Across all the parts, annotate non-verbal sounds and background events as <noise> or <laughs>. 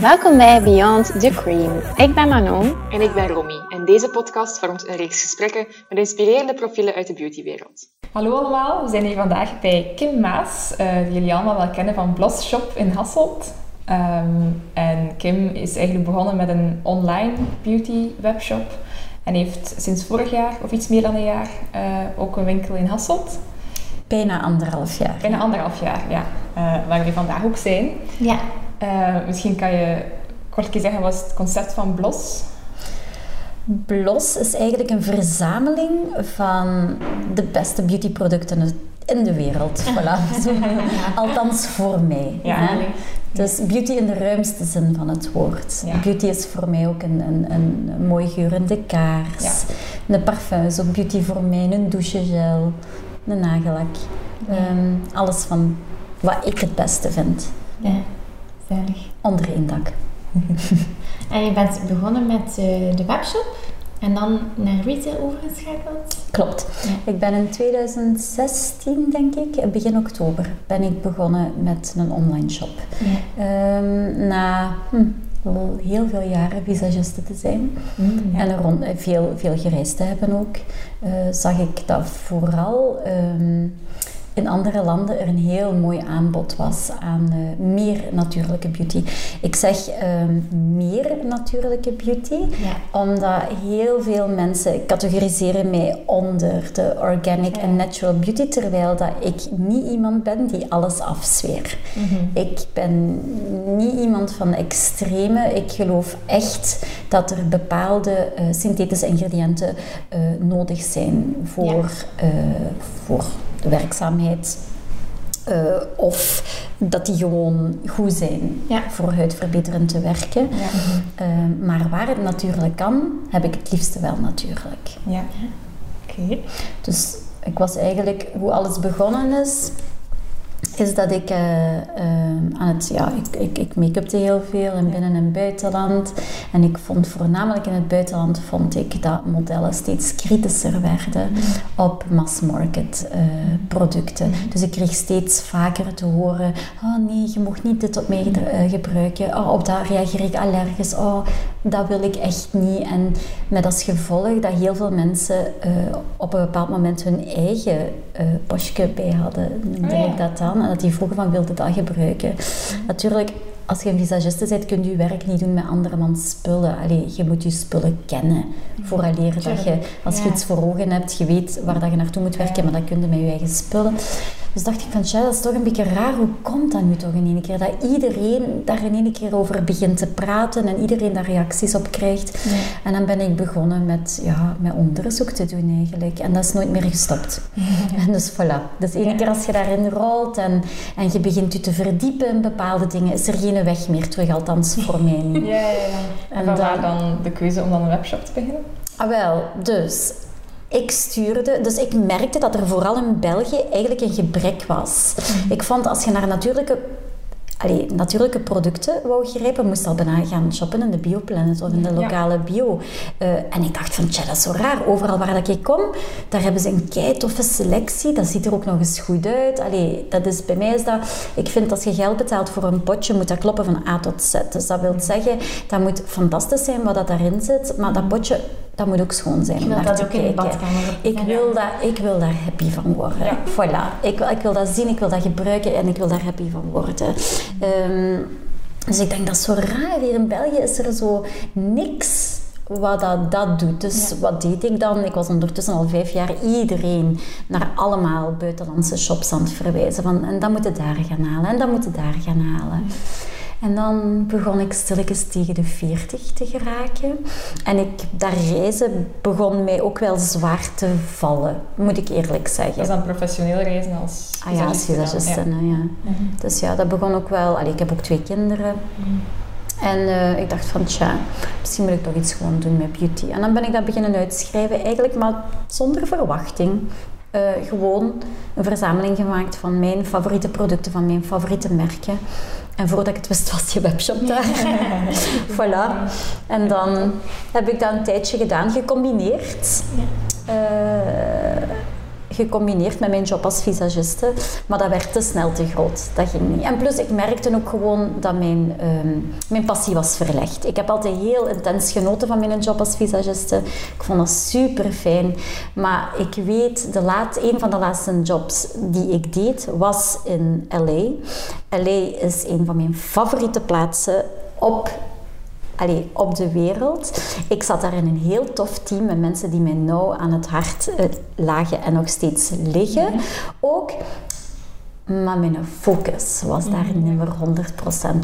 Welkom bij Beyond the Cream. Ik ben Manon. En ik ben Romy. En deze podcast vormt een reeks gesprekken met inspirerende profielen uit de beautywereld. Hallo allemaal, we zijn hier vandaag bij Kim Maas, uh, die jullie allemaal wel kennen van Bloss Shop in Hasselt. Um, en Kim is eigenlijk begonnen met een online beauty webshop en heeft sinds vorig jaar, of iets meer dan een jaar, uh, ook een winkel in Hasselt. Bijna anderhalf jaar. Bijna anderhalf jaar, ja. Uh, waar we vandaag ook zijn. Ja. Uh, misschien kan je kort zeggen, wat is het concept van Blos? Blos is eigenlijk een verzameling van de beste beautyproducten in de wereld. <laughs> Voilà. Althans voor mij. Ja, Dus beauty in de ruimste zin van het woord. Ja. Beauty is voor mij ook een, een, een mooi geurende kaars. Ja. Een parfum is ook beauty voor mij. Een douchegel, een nagellak. Um, alles van wat ik het beste vind. Ja, veilig. Onder één dak. <laughs> en je bent begonnen met uh, de webshop en dan naar retail overgeschakeld? Klopt. Ja. Ik ben in 2016, denk ik, begin oktober, ben ik begonnen met een online shop. Ja. Um, na hm, heel veel jaren visagiste te zijn mm, ja. en rond, veel, veel gereisd te hebben ook, uh, zag ik dat vooral... Um, in andere landen er een heel mooi aanbod was aan uh, meer natuurlijke beauty. Ik zeg uh, meer natuurlijke beauty, ja. omdat heel veel mensen categoriseren mij onder de organic en natural beauty, terwijl dat ik niet iemand ben die alles afzweer. Mm -hmm. Ik ben niet iemand van de extreme. Ik geloof echt dat er bepaalde uh, synthetische ingrediënten uh, nodig zijn voor, ja. voor werkzaamheid. Uh, of dat die gewoon goed zijn ja. voor huidverbeterend te werken. Ja. Uh, maar waar het natuurlijk kan, heb ik het liefste wel natuurlijk. Ja, oké. Okay. Dus ik was eigenlijk, hoe alles begonnen is, is dat ik uh, uh, aan het, ja, ik, ik, ik make-upte heel veel in binnen- en buitenland. En ik vond voornamelijk in het buitenland vond ik dat modellen steeds kritischer werden op mass-market uh, producten. Dus ik kreeg steeds vaker te horen, oh nee, je mag niet dit op mij gebruiken. Oh, op dat reageer ik allergisch. Oh, dat wil ik echt niet. En met als gevolg dat heel veel mensen op een bepaald moment hun eigen postje bij hadden, noemde oh, ja. ik dat dan. En dat die vroegen van, wilde dat gebruiken? Natuurlijk, als je een visagiste bent, kun je je werk niet doen met andermans spullen. Allee, je moet je spullen kennen. Vooraleer dat je, als je ja. iets voor ogen hebt, je weet waar dat je naartoe moet werken, maar dat kun je met je eigen spullen. Dus dacht ik van, tja, dat is toch een beetje raar. Hoe komt dat nu toch in één keer? Dat iedereen daar in één keer over begint te praten en iedereen daar reacties op krijgt. Ja. En dan ben ik begonnen met, ja, met onderzoek te doen eigenlijk. En dat is nooit meer gestopt. Ja. <laughs> En dus voilà. Dus één keer als je daarin rolt en, en je begint je te verdiepen in bepaalde dingen, is er geen weg meer terug, althans voor mij <laughs> niet. Ja, ja, ja. En, en dan, dan de keuze om dan een webshop te beginnen? Ah, wel, dus ik stuurde, dus ik merkte dat er vooral in België eigenlijk een gebrek was. Mm. Ik vond als je naar natuurlijke allee, natuurlijke producten wou grijpen, moest al bijna gaan shoppen in de Bioplanet of in de lokale ja. bio. Uh, en ik dacht van, tja, dat is zo raar. Overal waar dat ik kom, daar hebben ze een kei toffe selectie. Dat ziet er ook nog eens goed uit. Allee, dat is, bij mij is dat... Ik vind als je geld betaalt voor een potje, moet dat kloppen van A tot Z. Dus dat wil zeggen, dat moet fantastisch zijn wat dat daarin zit. Maar dat potje, dat moet ook schoon zijn. Ik wil dat ook in de badkamer. Ik wil, dat, ik wil daar happy van worden. Ja. Voilà. Ik, ik wil dat zien, ik wil dat gebruiken en ik wil daar happy van worden. Um, dus ik denk dat is zo raar. Hier in België is er zo niks wat dat, dat doet. Dus ja. wat deed ik dan? Ik was ondertussen al vijf jaar iedereen naar allemaal buitenlandse shops aan het verwijzen. Van, en dan moet je daar gaan halen en dan moet je daar gaan halen. En dan begon ik stilletjes tegen de 40 te geraken. En ik, dat reizen begon mij ook wel zwaar te vallen, moet ik eerlijk zeggen. Dat is dan professioneel reizen als Ah ja, als visagiste, ja. ja. Mm -hmm. Dus ja, dat begon ook wel... Allee, ik heb ook twee kinderen. Mm -hmm. En uh, ik dacht van, tja, misschien moet ik toch iets gewoon doen met beauty. En dan ben ik dat beginnen uitschrijven, eigenlijk maar zonder verwachting. Uh, gewoon een verzameling gemaakt van mijn favoriete producten, van mijn favoriete merken. En voordat ik het wist, was die webshop daar. <laughs> voilà. En dan heb ik dat een tijdje gedaan, gecombineerd. Uh, gecombineerd met mijn job als visagiste. Maar dat werd te snel te groot. Dat ging niet. En plus, ik merkte ook gewoon dat mijn, ehm, mijn passie was verlegd. Ik heb altijd heel intens genoten van mijn job als visagiste. Ik vond dat super fijn. Maar ik weet, de laat, een van de laatste jobs die ik deed was in LA. LA is een van mijn favoriete plaatsen op allee, op de wereld. Ik zat daar in een heel tof team met mensen die mij nauw aan het hart eh, lagen en nog steeds liggen. Ook maar mijn focus was daar niet meer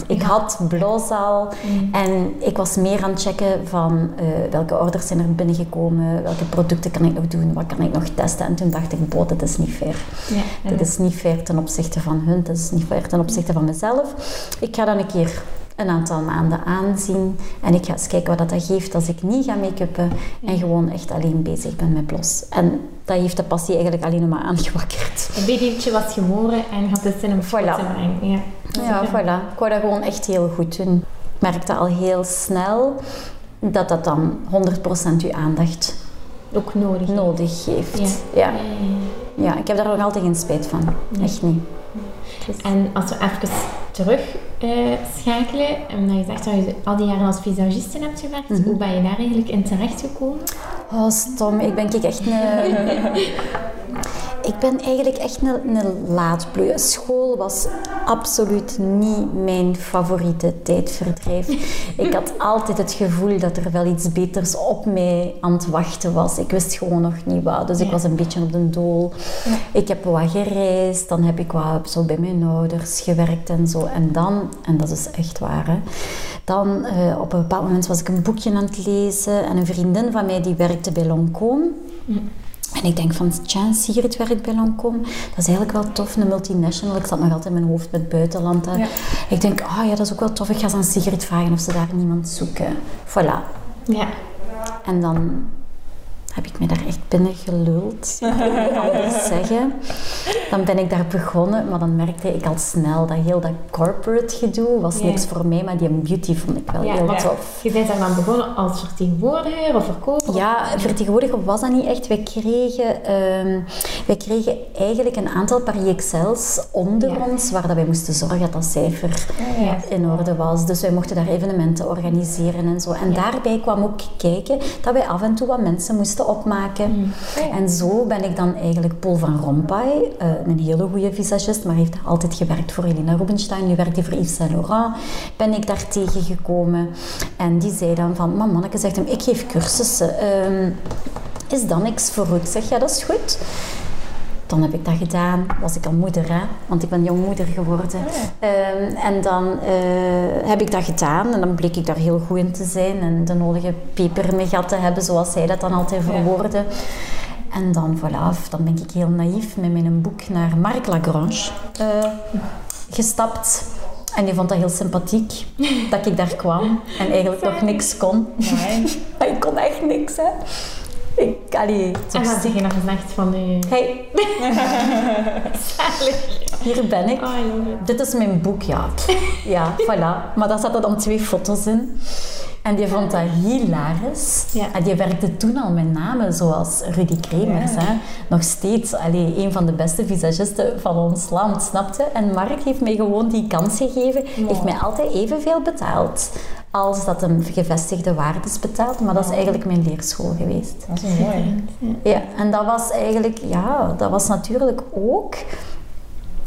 100%. Ik had blozaal en ik was meer aan het checken van eh, welke orders zijn er binnengekomen, welke producten kan ik nog doen, wat kan ik nog testen. En toen dacht ik, boh, dit is niet fair. Ja. Dit is niet fair ten opzichte van hun, dit is niet fair ten opzichte van mezelf. Ik ga dan een keer een aantal maanden aanzien en ik ga eens kijken wat dat geeft als ik niet ga make-uppen en gewoon echt alleen bezig ben met blos. En dat heeft de passie eigenlijk alleen nog maar aangewakkerd. Een babytje was geboren en had het zin om sport Voilà. Ja, Ja, voilà. Ik wou dat gewoon echt heel goed doen. Ik merkte al heel snel dat dat dan 100% uw aandacht Ook nodig. nodig heeft. Ja. Ja. Ja, ja, ja. Ja, ik heb daar nog altijd geen spijt van. Echt niet. En als we even terug eh, schakelen, omdat je zegt dat je al die jaren als visagiste hebt gewerkt, Mhm. hoe ben je daar eigenlijk in terechtgekomen? Oh, stom. Ik ben echt een... <laughs> ik ben eigenlijk echt een, een laadbloeier. School was absoluut niet mijn favoriete tijdverdrijf. ik had altijd het gevoel dat er wel iets beters op mij aan het wachten was. Ik wist gewoon nog niet wat. Dus ik was een beetje op de dool. Ik heb wat gereisd. Dan heb ik wat zo bij mijn ouders gewerkt en zo. En dan, en dat is echt waar, hè, dan eh, op een bepaald moment was ik een boekje aan het lezen en een vriendin van mij die werkte bij Lancôme. En ik denk van, tja, Sigrid werkt bij Lancôme. Dat is eigenlijk wel tof, een multinational. Ik zat nog altijd in mijn hoofd met buitenland. Ja. Ik denk, ah ja, dat is ook wel tof. Ik ga eens aan Sigrid vragen of ze daar niemand zoeken. Voilà. Ja. En dan heb ik me daar echt binnen geluld. <laughs> Ik kan niet anders zeggen. Dan ben ik daar begonnen, maar dan merkte ik al snel dat heel dat corporate gedoe was niks voor mij, maar die beauty vond ik wel Ja, heel ja. tof. Je bent daar dan begonnen als vertegenwoordiger of verkoper? Ja, vertegenwoordiger was dat niet echt. Wij kregen, ehm, wij kregen eigenlijk een aantal Paris Excels onder Ja. ons, waar dat wij moesten zorgen dat dat cijfer Ja. in orde was. Dus wij mochten daar evenementen organiseren en zo. En daarbij kwam ook kijken dat wij af en toe wat mensen moesten opmaken. En zo ben ik dan eigenlijk Paul van Rompuy, eh, een hele goede visagist, maar heeft altijd gewerkt voor Elina Rubinstein. Nu werkt hij voor Yves Saint Laurent. Ben ik daar tegengekomen. En die zei dan van, "Maar manneke, zegt hem, ik geef cursussen. Ehm, is dat niks voor u? Ik zeg, ja, dat is goed. Dan heb ik dat gedaan. Was ik al moeder, hè? Want ik ben jongmoeder geworden. Ehm, en dan eh, heb ik dat gedaan. En dan bleek ik daar heel goed in te zijn. En de nodige peper in mijn gat te hebben, zoals zij dat dan altijd verwoordde. En dan, voilà, dan ben ik heel naïef met mijn boek naar Marc Lagrange eh, gestapt. En die vond dat heel sympathiek, <laughs> dat ik daar kwam en eigenlijk nog niks kon. Maar <laughs> ik kon echt niks, hè. Ik, allee, het En zeg je nog gezegd van u? Hey, <laughs> hier ben ik. Oh. Dit is mijn boek, ja. Ja, voilà. Maar daar zaten dan twee foto's in. En die vond dat hilarisch. Ja. En die werkte toen al met namen zoals Rudy Kremers. Hè. Nog steeds allee, een van de beste visagisten van ons land, snapte? En Mark heeft mij gewoon die kans gegeven. Heeft mij altijd evenveel betaald als dat hem gevestigde waardes betaalt. Maar dat is eigenlijk mijn leerschool geweest. Dat is mooi. Ja, en dat was eigenlijk, ja, dat was natuurlijk ook,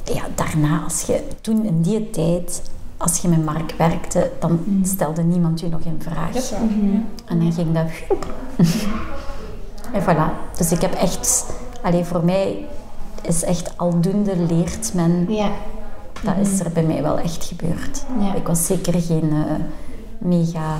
ja, daarna, als je toen in die tijd, als je met Mark werkte, dan stelde niemand je nog in vraag. Dat is waar. En dan ging dat. <laughs> En voilà. Dus ik heb echt, alleen voor mij is echt aldoende leert men. Ja. Dat is er bij mij wel echt gebeurd. Ja. Ik was zeker geen eh, mega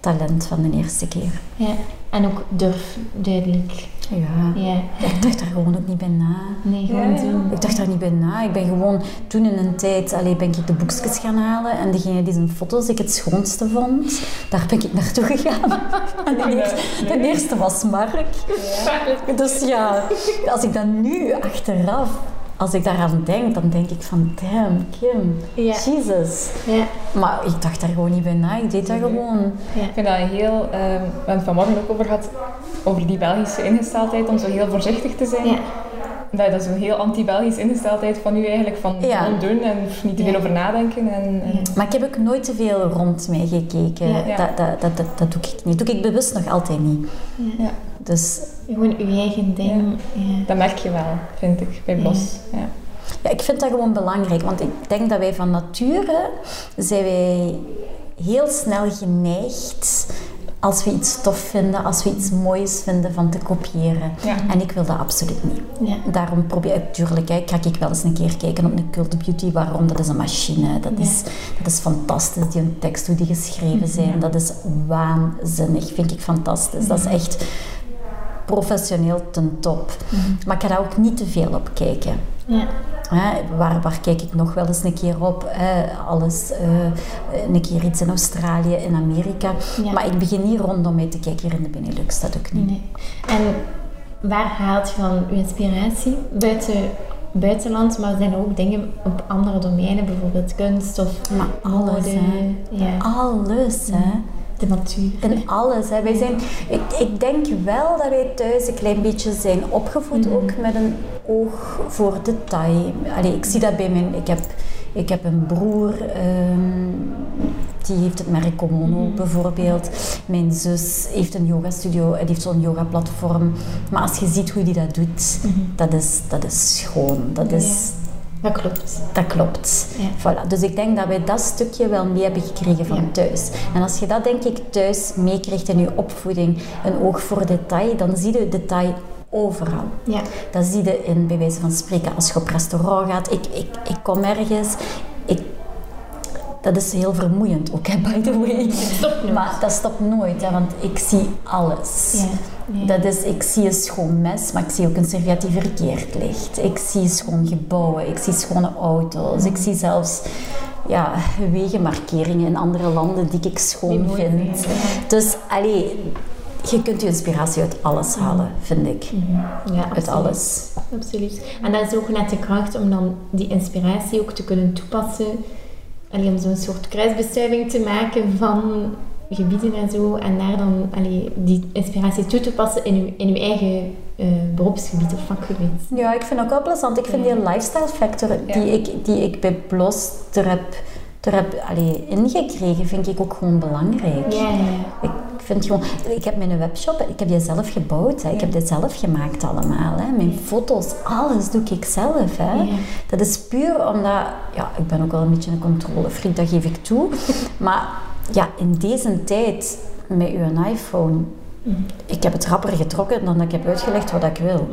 talent van de eerste keer. ja. En ook durf, duidelijk. Ja. Ja. Ik dacht daar gewoon ook niet bij na. Nee, gewoon Ja, ja. doen. Ik dacht daar niet bij na. Ik ben gewoon toen in een tijd, allee, ben ik de boekjes gaan halen en degene die zijn foto's ik het schoonste vond, daar ben ik naartoe gegaan. <laughs> En de eerste, de eerste was Mark. Dus ja, als ik dan nu achteraf, als ik daaraan denk, dan denk ik van, damn, Kim, Ja. Jesus. Ja. Maar ik dacht daar gewoon niet bij na. Ik deed dat gewoon. Ik vind dat heel... ehm, we hebben het vanmorgen ook over gehad, over die Belgische ingesteldheid, om zo heel voorzichtig te zijn. Dat, dat is een heel anti-Belgisch ingesteldheid van u eigenlijk. Van Ja. doen en niet te veel Ja. over nadenken. En, en-. Maar ik heb ook nooit te veel rond mij gekeken. Ja. Ja. Dat, dat, dat, dat, dat doe ik niet. Dat doe ik bewust nog altijd niet. Dus Gewoon uw eigen ding. Ja. Dat merk je wel, vind ik, bij Blos. Ja. ja, ik vind dat gewoon belangrijk. Want ik denk dat wij van nature zijn wij heel snel geneigd als we iets tof vinden, als we iets moois vinden, van te kopiëren. Ja. En ik wil dat absoluut niet. Ja. Daarom probeer ik, tuurlijk, hè, ga ik wel eens een keer kijken op een cult beauty. Waarom? Dat is een machine. Dat, is, dat is fantastisch. Die een tekst, hoe die geschreven zijn. Dat is waanzinnig. Vind ik fantastisch. Dat is echt professioneel ten top. Maar ik ga daar ook niet te veel op kijken. Ja. Waar, waar kijk ik nog wel eens een keer op? Alles, eh, een keer iets in Australië, in Amerika. Ja. Maar ik begin niet rondom mij te kijken hier in de Benelux. Dat ook niet. Nee. En waar haalt je dan uw inspiratie? Buiten buitenland, maar zijn er ook dingen op andere domeinen, bijvoorbeeld kunst of Maar alles, mode? hè. Ja, Alles, hè. De natuur. In alles. Hè. Wij zijn, ik, ik denk wel dat wij thuis een klein beetje zijn opgevoed, ook met een oog voor detail. Allee, ik zie dat bij mijn... Ik heb, ik heb een broer, ehm, die heeft het merk Komono bijvoorbeeld. Mijn zus heeft een yogastudio en die heeft zo'n yoga-platform. Maar als je ziet hoe die dat doet, dat, is, dat is schoon. Dat is... Dat klopt. Dat klopt. Ja. Voilà. Dus ik denk dat wij dat stukje wel mee hebben gekregen van Ja. thuis. En als je dat denk ik thuis meekrijgt in je opvoeding, een oog voor detail, dan zie je detail overal. Ja. Dat zie je in, bij wijze van spreken, als je op restaurant gaat. Ik, ik, ik kom ergens, ik, dat is heel vermoeiend ook, hè, by the way. nooit. Maar dat stopt nooit, want ik zie alles. Ja. Ja. Dat is, ik zie een schoon mes, maar ik zie ook een servet die verkeerd ligt. Ik zie schoon gebouwen, ik zie schone auto's. Ik zie zelfs ja, wegenmarkeringen in andere landen die ik schoon Die mooi vind. Dus allee, je kunt je inspiratie uit alles halen, vind ik. Ja, Uit absoluut. alles. Absoluut. En dat is ook net de kracht om dan die inspiratie ook te kunnen toepassen. Allee, om zo'n soort kruisbestuiving te maken van gebieden en zo. En daar dan allee, die inspiratie toe te passen in uw, in uw eigen eh, beroepsgebied of vakgebied. Ja, ik vind ook wel plezant. Ik vind die lifestyle factor die, ik, die ik bij Blos er heb, er heb allee, ingekregen, vind ik ook gewoon belangrijk. Ja, ja, ja. Ik vind gewoon, ik heb mijn webshop, ik heb die zelf gebouwd. Hè. Ik heb dit zelf gemaakt allemaal. Hè. Mijn foto's, alles doe ik zelf. Hè. Dat is puur omdat, ja, ik ben ook wel een beetje een controlefreak, dat geef ik toe. <laughs> Maar ja, in deze tijd met uw iPhone, ik heb het rapper getrokken dan dat ik heb uitgelegd wat ik wil.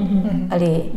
Allee,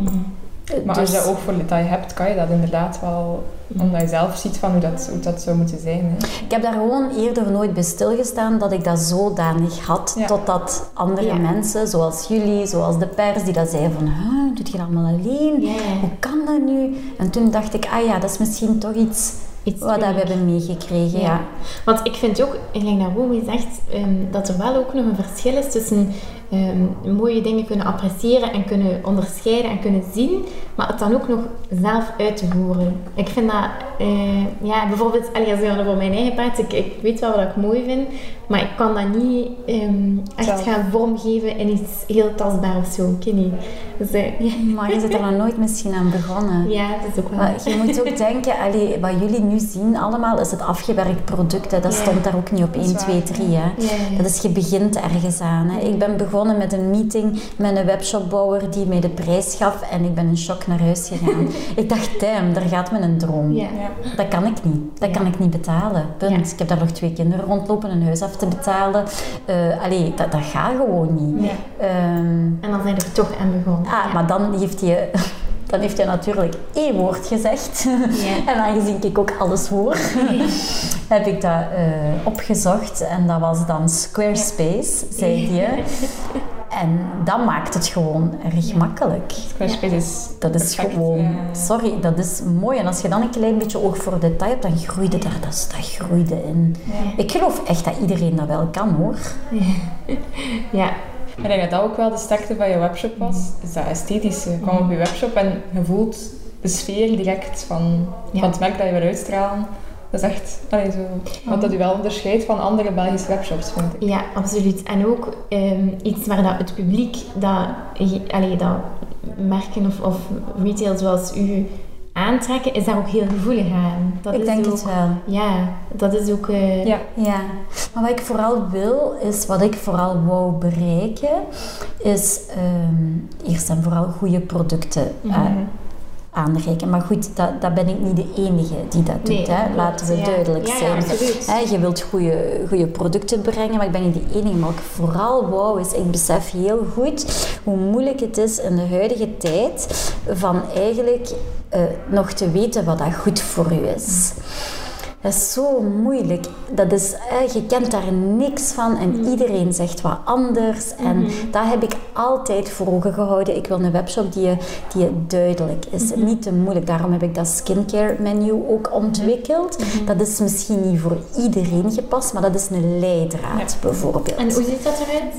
Maar dus- als je dat ook voor detail hebt, kan je dat inderdaad wel, omdat je zelf ziet van hoe dat, hoe dat zou moeten zijn. Hè. Ik heb daar gewoon eerder nooit bij stilgestaan dat ik dat zodanig had, Ja. totdat andere Ja. mensen, zoals jullie, zoals de pers, die dat zeiden van, huh, doet je dat allemaal alleen? Ja. Hoe kan dat nu? En toen dacht ik, ah ja, dat is misschien toch iets, Iets wat dat we hebben meegekregen. Ja. Want ik vind ook, gelijk naar Romy zegt, ehm, dat er wel ook nog een verschil is tussen ehm, mooie dingen kunnen appreciëren en kunnen onderscheiden en kunnen zien, maar het dan ook nog zelf uit te voeren. Ik vind dat, eh, ja, bijvoorbeeld, als dan over mijn eigen paard, ik, ik weet wel wat ik mooi vind, maar ik kan dat niet ehm, echt gaan vormgeven in iets heel tastbaar of zo. Ik niet. Dus, eh. <laughs> Maar je zit er nog nooit misschien aan begonnen. ja, dat is ook wel... Maar je moet ook <laughs> denken, allee, wat jullie nu zien allemaal, is het afgewerkt product. Hè. Dat Ja. stond daar ook niet op is 1, waar, 2, 3. Hè. Ja, ja. Dat is, je begint ergens aan. Hè. Ik ben begonnen met een meeting met een webshopbouwer die mij de prijs gaf en ik ben in shock naar huis gegaan. <laughs> ik dacht, damn, daar gaat mijn droom. Ja. Ja. Dat kan ik niet. Dat Ja. kan ik niet betalen. Punt. Ja. Ik heb daar nog twee kinderen rondlopen, een huis af te betalen. Eh allee, dat, dat gaat gewoon niet. Ja. Ehm, En dan zijn we er toch aan begonnen. ah, Ja. maar dan heeft hij... Dan heeft hij natuurlijk één woord gezegd. <laughs> En aangezien ik ook alles hoor, <laughs> heb ik dat eh, opgezocht. En dat was dan Squarespace, zei hij. <laughs> En dat maakt het gewoon erg makkelijk. Squarespace is Dat is perfect, gewoon, sorry, dat is mooi. En als je dan een klein beetje oog voor detail hebt, dan groeide daar, dat, dat groeide in. Ik geloof echt dat iedereen dat wel kan hoor. Ja, Ik denk dat dat ook wel de sterkte van je webshop was. Is dat esthetische. Je kwam op je webshop en je voelt de sfeer direct van, Ja. van het merk dat je wil uitstralen. Dat is echt, allee, zo, wat dat u wel onderscheidt van andere Belgische webshops, vind ik. Ja, absoluut. En ook ehm, iets waar dat het publiek, dat, allee, dat merken of, of retail zoals u aantrekken, is daar ook heel gevoelig aan. Dat ik is denk ook, het wel. Ja, dat is ook... eh, Ja. Ja, maar wat ik vooral wil, is wat ik vooral wou bereiken, is ehm, eerst en vooral goede producten Mhm. Aanreiken. Maar goed, dat, dat ben ik niet de enige die dat doet. Nee, hè. Laten we ja. duidelijk Ja, zijn. je wilt goede, goede producten brengen, maar ik ben niet de enige. Maar ik vooral wou, is ik besef heel goed hoe moeilijk het is in de huidige tijd van eigenlijk eh, nog te weten wat dat goed voor u is. Dat is zo moeilijk. Dat is, je kent daar niks van en iedereen zegt wat anders. En dat heb ik altijd voor ogen gehouden. Ik wil een webshop die, die duidelijk is. Niet te moeilijk. Daarom heb ik dat skincare menu ook ontwikkeld. Dat is misschien niet voor iedereen gepast, maar dat is een leidraad bijvoorbeeld. En hoe ziet dat eruit?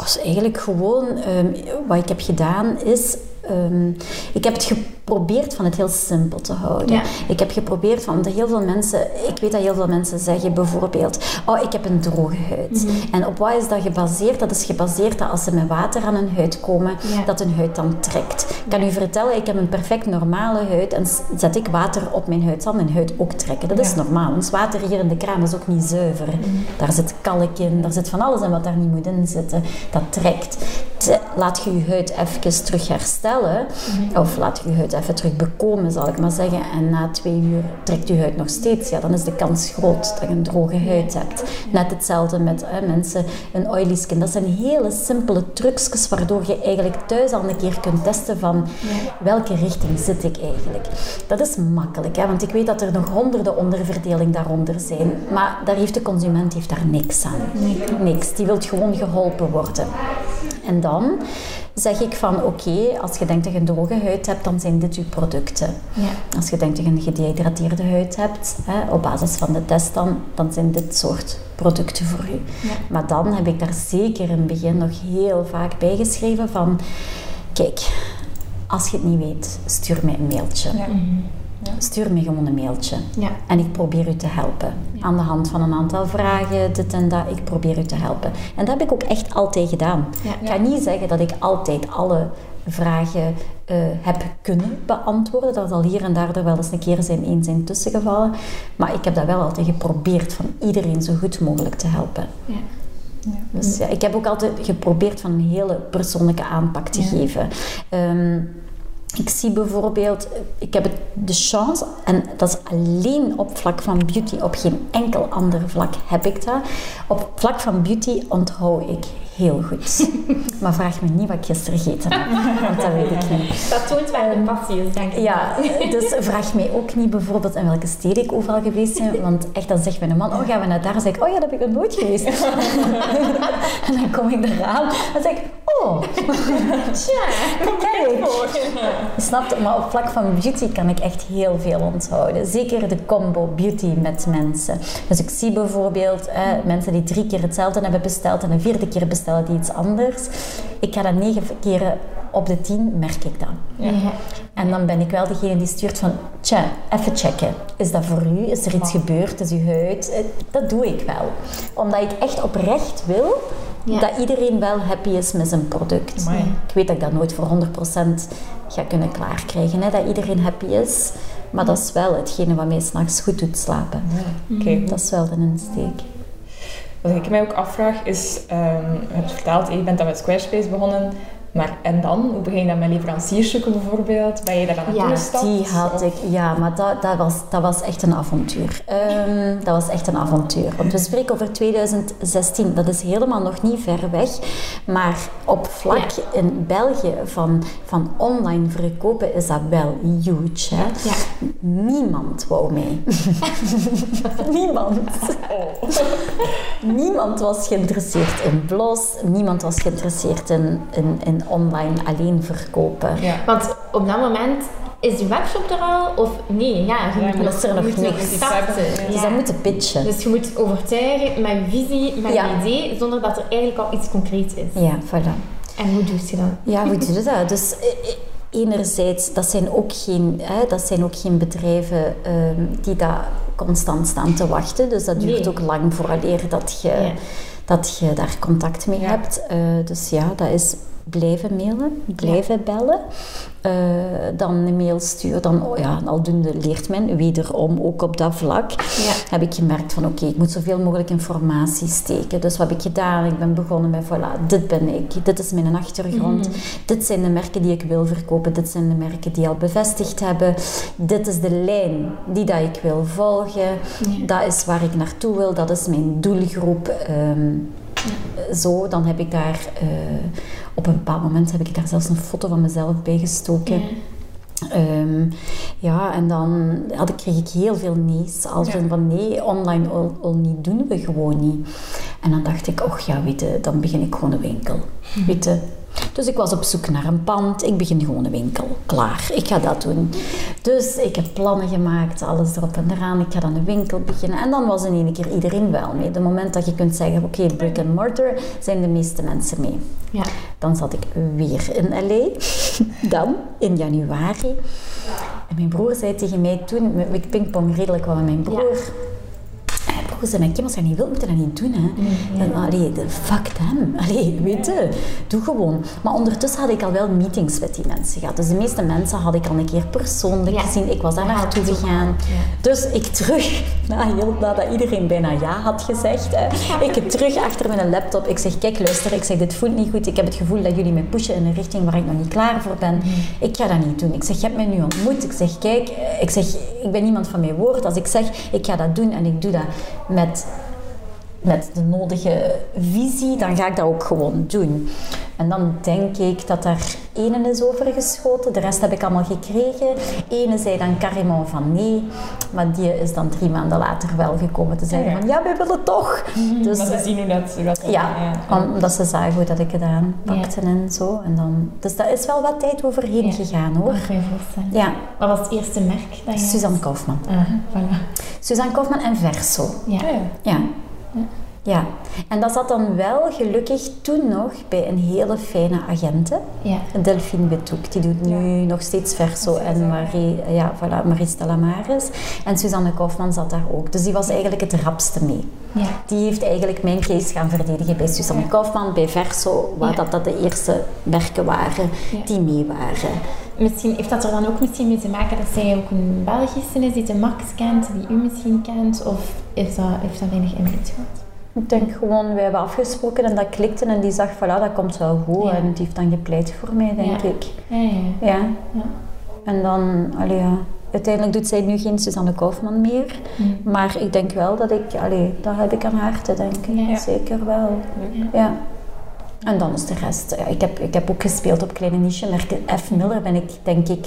Dus eigenlijk gewoon, ehm, wat ik heb gedaan is, ehm, ik heb het geprobeerd van het heel simpel te houden. Ja. Ik heb geprobeerd van, want heel veel mensen, ik weet dat heel veel mensen zeggen bijvoorbeeld, oh ik heb een droge huid. En op wat is dat gebaseerd? Dat is gebaseerd dat als ze met water aan hun huid komen, Ja. dat hun huid dan trekt. Ik kan u vertellen, ik heb een perfect normale huid en zet ik water op mijn huid, zal mijn huid ook trekken. Dat is normaal. Ons water hier in de kraan is ook niet zuiver. Daar zit kalk in, daar zit van alles in wat daar niet moet in zitten. Dat trekt. Laat je je huid even terug herstellen, of laat je je huid even terug bekomen, zal ik maar zeggen. En na twee uur trekt je huid nog steeds. Ja, dan is de kans groot dat je een droge huid hebt. Net hetzelfde met hè, mensen een oily skin. Dat zijn hele simpele trucjes waardoor je eigenlijk thuis al een keer kunt testen van welke richting zit ik eigenlijk. Dat is makkelijk, hè, want ik weet dat er nog honderden onderverdeling daaronder zijn. Maar daar heeft de consument heeft daar niks aan. Niks. Die wil gewoon geholpen worden. En dan zeg ik van oké, als je denkt dat je een droge huid hebt, dan zijn dit uw producten. Ja. Als je denkt dat je een gedehydrateerde huid hebt, hè, op basis van de test dan, dan zijn dit soort producten voor u. Maar dan heb ik daar zeker in het begin nog heel vaak bij geschreven van, kijk, als je het niet weet, stuur mij een mailtje. Ja. Stuur me gewoon een mailtje. Ja. En ik probeer u te helpen. Aan de hand van een aantal vragen, dit en dat. Ik probeer u te helpen. En dat heb ik ook echt altijd gedaan. Ik ga niet zeggen dat ik altijd alle vragen eh, heb kunnen beantwoorden. Dat zal hier en daar er wel eens een keer zijn één zijn tussengevallen. Maar ik heb dat wel altijd geprobeerd van iedereen zo goed mogelijk te helpen. Ja. Dus ja, ik heb ook altijd geprobeerd van een hele persoonlijke aanpak te geven. Ehm, ik zie bijvoorbeeld, ik heb de chance, en dat is alleen op vlak van beauty, op geen enkel ander vlak heb ik dat. Op vlak van beauty onthoud ik heel goed. <laughs> maar vraag me niet wat ik gisteren gegeten heb, want dat weet ik niet. Dat toont waar de passie is, denk ik. Ja, dus vraag mij ook niet bijvoorbeeld in welke steden ik overal geweest ben. Want echt, dan zegt mijn man, oh gaan we naar daar? Dan zeg ik, oh ja, dat heb ik nog nooit geweest. <laughs> en dan kom ik eraan en zeg ik, oh, kijk. Snap je? Maar op vlak van beauty kan ik echt heel veel onthouden. Zeker de combo beauty met mensen. Dus ik zie bijvoorbeeld eh, mensen die drie keer hetzelfde hebben besteld en een vierde keer bestellen die iets anders. Ik ga dat negen keren op de tien, merk ik dan. Ja. En dan ben ik wel degene die stuurt van, tja, even checken. Is dat voor u? Is er iets gebeurd? Is uw huid? Eh, Dat doe ik wel. Omdat ik echt oprecht wil Ja. dat iedereen wel happy is met zijn product. Amai. Ik weet dat ik dat nooit voor 100% ga kunnen klaarkrijgen, hè, dat iedereen happy is. Maar dat is wel hetgene wat mij s'nachts goed doet slapen. Oké. Dat is wel de insteek. Wat ik mij ook afvraag is, ehm, je hebt verteld, je bent dan met Squarespace begonnen, maar en dan? Hoe begin je dan met leveranciers zoeken bijvoorbeeld? Ben je daar aan naartoe Ja? Die had ik, ja, maar dat, dat, was, dat was echt een avontuur. Ehm, dat was echt een avontuur. Want we spreken over 2016, dat is helemaal nog niet ver weg. Maar op vlak in België van, van online verkopen is dat wel huge. Hè? Ja. Niemand wou mee. <laughs> Niemand. <laughs> Niemand was geïnteresseerd in Blos. Niemand was geïnteresseerd in, in, in online alleen verkopen. Ja. Want op dat moment is de webshop er al, of nee, ja, je Ja, moet is er nog moet niks. starten. Dus dat moeten pitchen. Dus je moet overtuigen met visie, met Ja. idee, zonder dat er eigenlijk al iets concreets is. Ja, voilà. En hoe doe je dat? Ja, hoe doe je dat? Dus eh, eh, enerzijds, dat zijn ook geen, hè, dat zijn ook geen bedrijven ehm, die dat constant staan te wachten. Dus dat duurt Nee. ook lang vooraleer dat je, Ja. dat je daar contact mee Ja. hebt. Eh, dus ja, dat is blijven mailen, blijven bellen. Eh, dan een mail sturen. Dan, oh ja, aldoende leert men wederom ook op dat vlak. Ja. Heb ik gemerkt van oké, ik moet zoveel mogelijk informatie steken. Dus wat heb ik gedaan? Ik ben begonnen met voilà, dit ben ik. Dit is mijn achtergrond. Dit zijn de merken die ik wil verkopen. Dit zijn de merken die al bevestigd hebben. Dit is de lijn die dat ik wil volgen. Dat is waar ik naartoe wil. Dat is mijn doelgroep. Ehm, Zo, dan heb ik daar eh, op een bepaald moment heb ik daar zelfs een foto van mezelf bij gestoken. Ja. Ehm, ja, en dan had ik, kreeg ik heel veel nee's. Als Ja. van nee, online al, al niet doen we gewoon niet. En dan dacht ik, och ja, weet je, dan begin ik gewoon een winkel. Weet je. Dus ik was op zoek naar een pand. Ik begin gewoon een winkel. Klaar, ik ga dat doen. Dus ik heb plannen gemaakt, alles erop en eraan. Ik ga dan een winkel beginnen. En dan was in één keer iedereen wel mee. De moment dat je kunt zeggen, oké, brick and mortar, zijn de meeste mensen mee. Ja. Dan zat ik weer in LA. <laughs> Dan, in januari. En mijn broer zei tegen mij toen, ik pingpong redelijk wat met mijn broer. Zei, mijn Kim, als je dat niet wilt, moet je dat niet doen. Hè. En, allee, de- fuck them. <laughs> Allee, weet je, doe gewoon. Maar ondertussen had ik al wel meetings met die mensen gehad. Dus de meeste mensen had ik al een keer persoonlijk Ja. gezien. Ik was daar naartoe gegaan. Ja. Dus ik terug, <laughs> na heel, nadat iedereen bijna ja had gezegd, hè, ik terug achter mijn laptop. Ik zeg, kijk, luister, ik zeg, dit voelt niet goed. Ik heb het gevoel dat jullie me pushen in een richting waar ik nog niet klaar voor ben. Ik ga dat niet doen. Ik zeg, je hebt mij nu ontmoet. Ik zeg, kijk, ik zeg, ik ben iemand van mijn woord. Als ik zeg, ik ga dat doen en ik doe dat met met de nodige visie, dan ga ik dat ook gewoon doen. En dan denk ik dat daar ene is overgeschoten, de rest heb ik allemaal gekregen. Ene zei dan carrément van nee, maar die is dan drie maanden later wel gekomen te zeggen Ja, ja. van ja, we willen toch. Dus, dat ze zien hoe dat... Hoe dat ja, omdat ze zagen hoe dat ik het aanpakte en zo. En dan, dus daar is wel wat tijd overheen Ja. gegaan hoor. Dat. Ja, Wat was het eerste merk dat je... Suzanne Kaufman. Aha, voilà. Suzanne Kaufman en Verso. Ja. Ja, ja. En dat zat dan wel gelukkig toen nog bij een hele fijne agente, Ja. Delphine Betoek. Die doet nu nog steeds Verso en Marie, ja, voilà, Marie Stella Maris. En Suzanne Kaufman zat daar ook. Dus die was eigenlijk het rapste mee. Ja. Die heeft eigenlijk mijn case gaan verdedigen bij Suzanne Kaufman, bij Verso, waar dat, dat de eerste merken waren die mee waren. Misschien heeft dat er dan ook misschien mee te maken dat zij ook een Belgische is die de Max kent, die u misschien kent? Of is dat, heeft dat weinig invloed gehad? Ik denk gewoon, wij hebben afgesproken en dat klikte en die zag, voilà, dat komt wel goed. Ja. En die heeft dan gepleit voor mij, denk Ja. ik. Ja, ja. En dan, allee, ja, uiteindelijk doet zij nu geen Suzanne Kaufman meer. Hm. Maar ik denk wel dat ik, allee, dat heb ik aan haar te denken. Zeker wel. Ja. En dan is de rest. Ja, ik, heb, ik heb ook gespeeld op kleine niche merken. F. Miller ben ik, denk ik,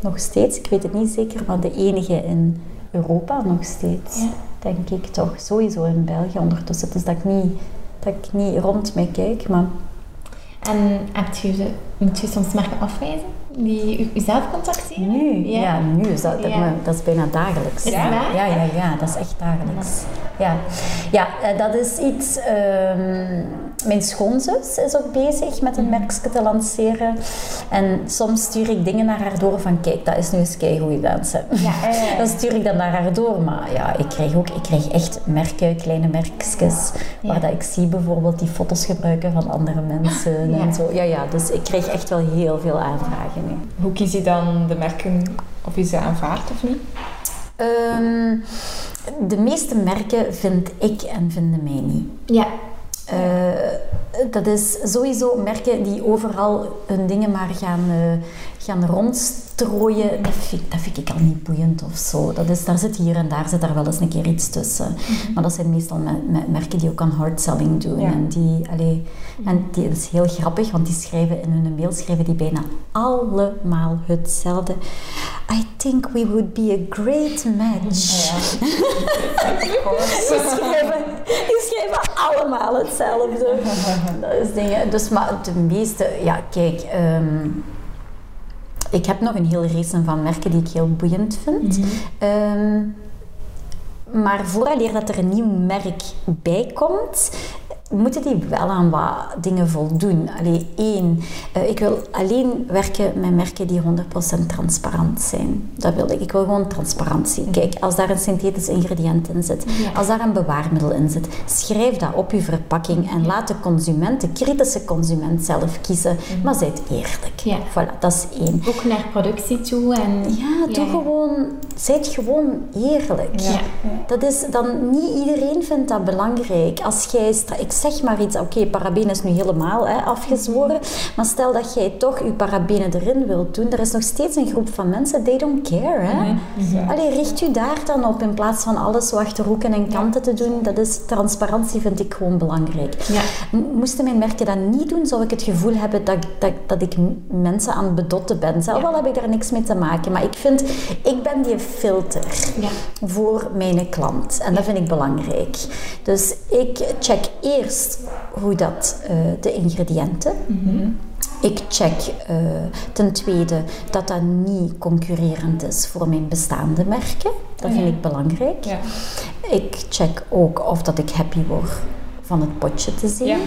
nog steeds, ik weet het niet zeker, maar de enige in Europa nog steeds. Ja. Denk ik toch. Sowieso in België ondertussen. Dus dat ik niet, dat ik niet rond mij kijk. Maar En hebt je, moet je soms merken afwijzen die zelf contacteren? Nu, ja, Ja. nu is dat, dat, Ja. dat is bijna dagelijks. Is ja. Ja, ja, ja, dat is echt dagelijks. Ja, ja eh, dat is iets... ehm, mijn schoonzus is ook bezig met een merkje te lanceren. En soms stuur ik dingen naar haar door van, kijk, dat is nu eens keigoeie mensen. Ja. <laughs> Dan stuur ik dat naar haar door. Maar ja, ik krijg ook ik krijg echt merken, kleine merkjes, waar dat ik zie bijvoorbeeld die foto's gebruiken van andere mensen en zo. Ja, ja, dus ik krijg echt wel heel veel aanvragen. Hoe kies je dan de merken of je ze aanvaardt of niet? Ehm, de meeste merken vind ik en vinden mij niet. Ja. Eh, dat is sowieso merken die overal hun dingen maar gaan, eh, gaan rondstrooien. Dat vind, dat vind ik al niet boeiend of zo. Dat is, daar zit hier en daar zit daar wel eens een keer iets tussen. Maar dat zijn meestal me- me- merken die ook aan hard selling doen. Ja. En, die, allee, en die dat is heel grappig, want die schrijven in hun mail schrijven die bijna allemaal hetzelfde. I think we would be a great match. <laughs> Die schrijven, die schrijven allemaal hetzelfde. <laughs> Dat is dingen. Dus, maar de meeste, ja, kijk. ehm, ik heb nog een hele race van merken die ik heel boeiend vind. Ehm, maar vooraleer dat er een nieuw merk bij komt, moeten die wel aan wat dingen voldoen. Allee, één, eh, ik wil alleen werken met merken die 100% transparant zijn. Dat wil ik. Ik wil gewoon transparantie. Kijk, als daar een synthetisch ingrediënt in zit, Ja. als daar een bewaarmiddel in zit, schrijf dat op je verpakking en laat de consument, de kritische consument, zelf kiezen. Maar zijt eerlijk. Voilà, dat is één. Ook naar productie toe en... Ja, doe gewoon, zijt gewoon eerlijk. Dat is dan, niet iedereen vindt dat belangrijk. Als jij, zeg maar iets, oké, parabenen is nu helemaal hè, afgezworen, maar stel dat jij toch je parabenen erin wilt doen, er is nog steeds een groep van mensen, they don't care. Hè? Allee, richt u daar dan op in plaats van alles zo achter hoeken en kanten te doen. Dat is, transparantie vind ik gewoon belangrijk. Ja. Moesten mijn merken dat niet doen, zou ik het gevoel hebben dat, dat, dat ik mensen aan het bedotten ben. Zelf al heb ik daar niks mee te maken, maar ik vind, ik ben die filter Ja. voor mijn klant. En dat vind ik belangrijk. Dus ik check eerst hoe dat, eh, de ingrediënten. Ik check eh, ten tweede dat dat niet concurrerend is voor mijn bestaande merken. Dat vind ik belangrijk. Ja. Ik check ook of dat ik happy word van het potje te zien, Ja.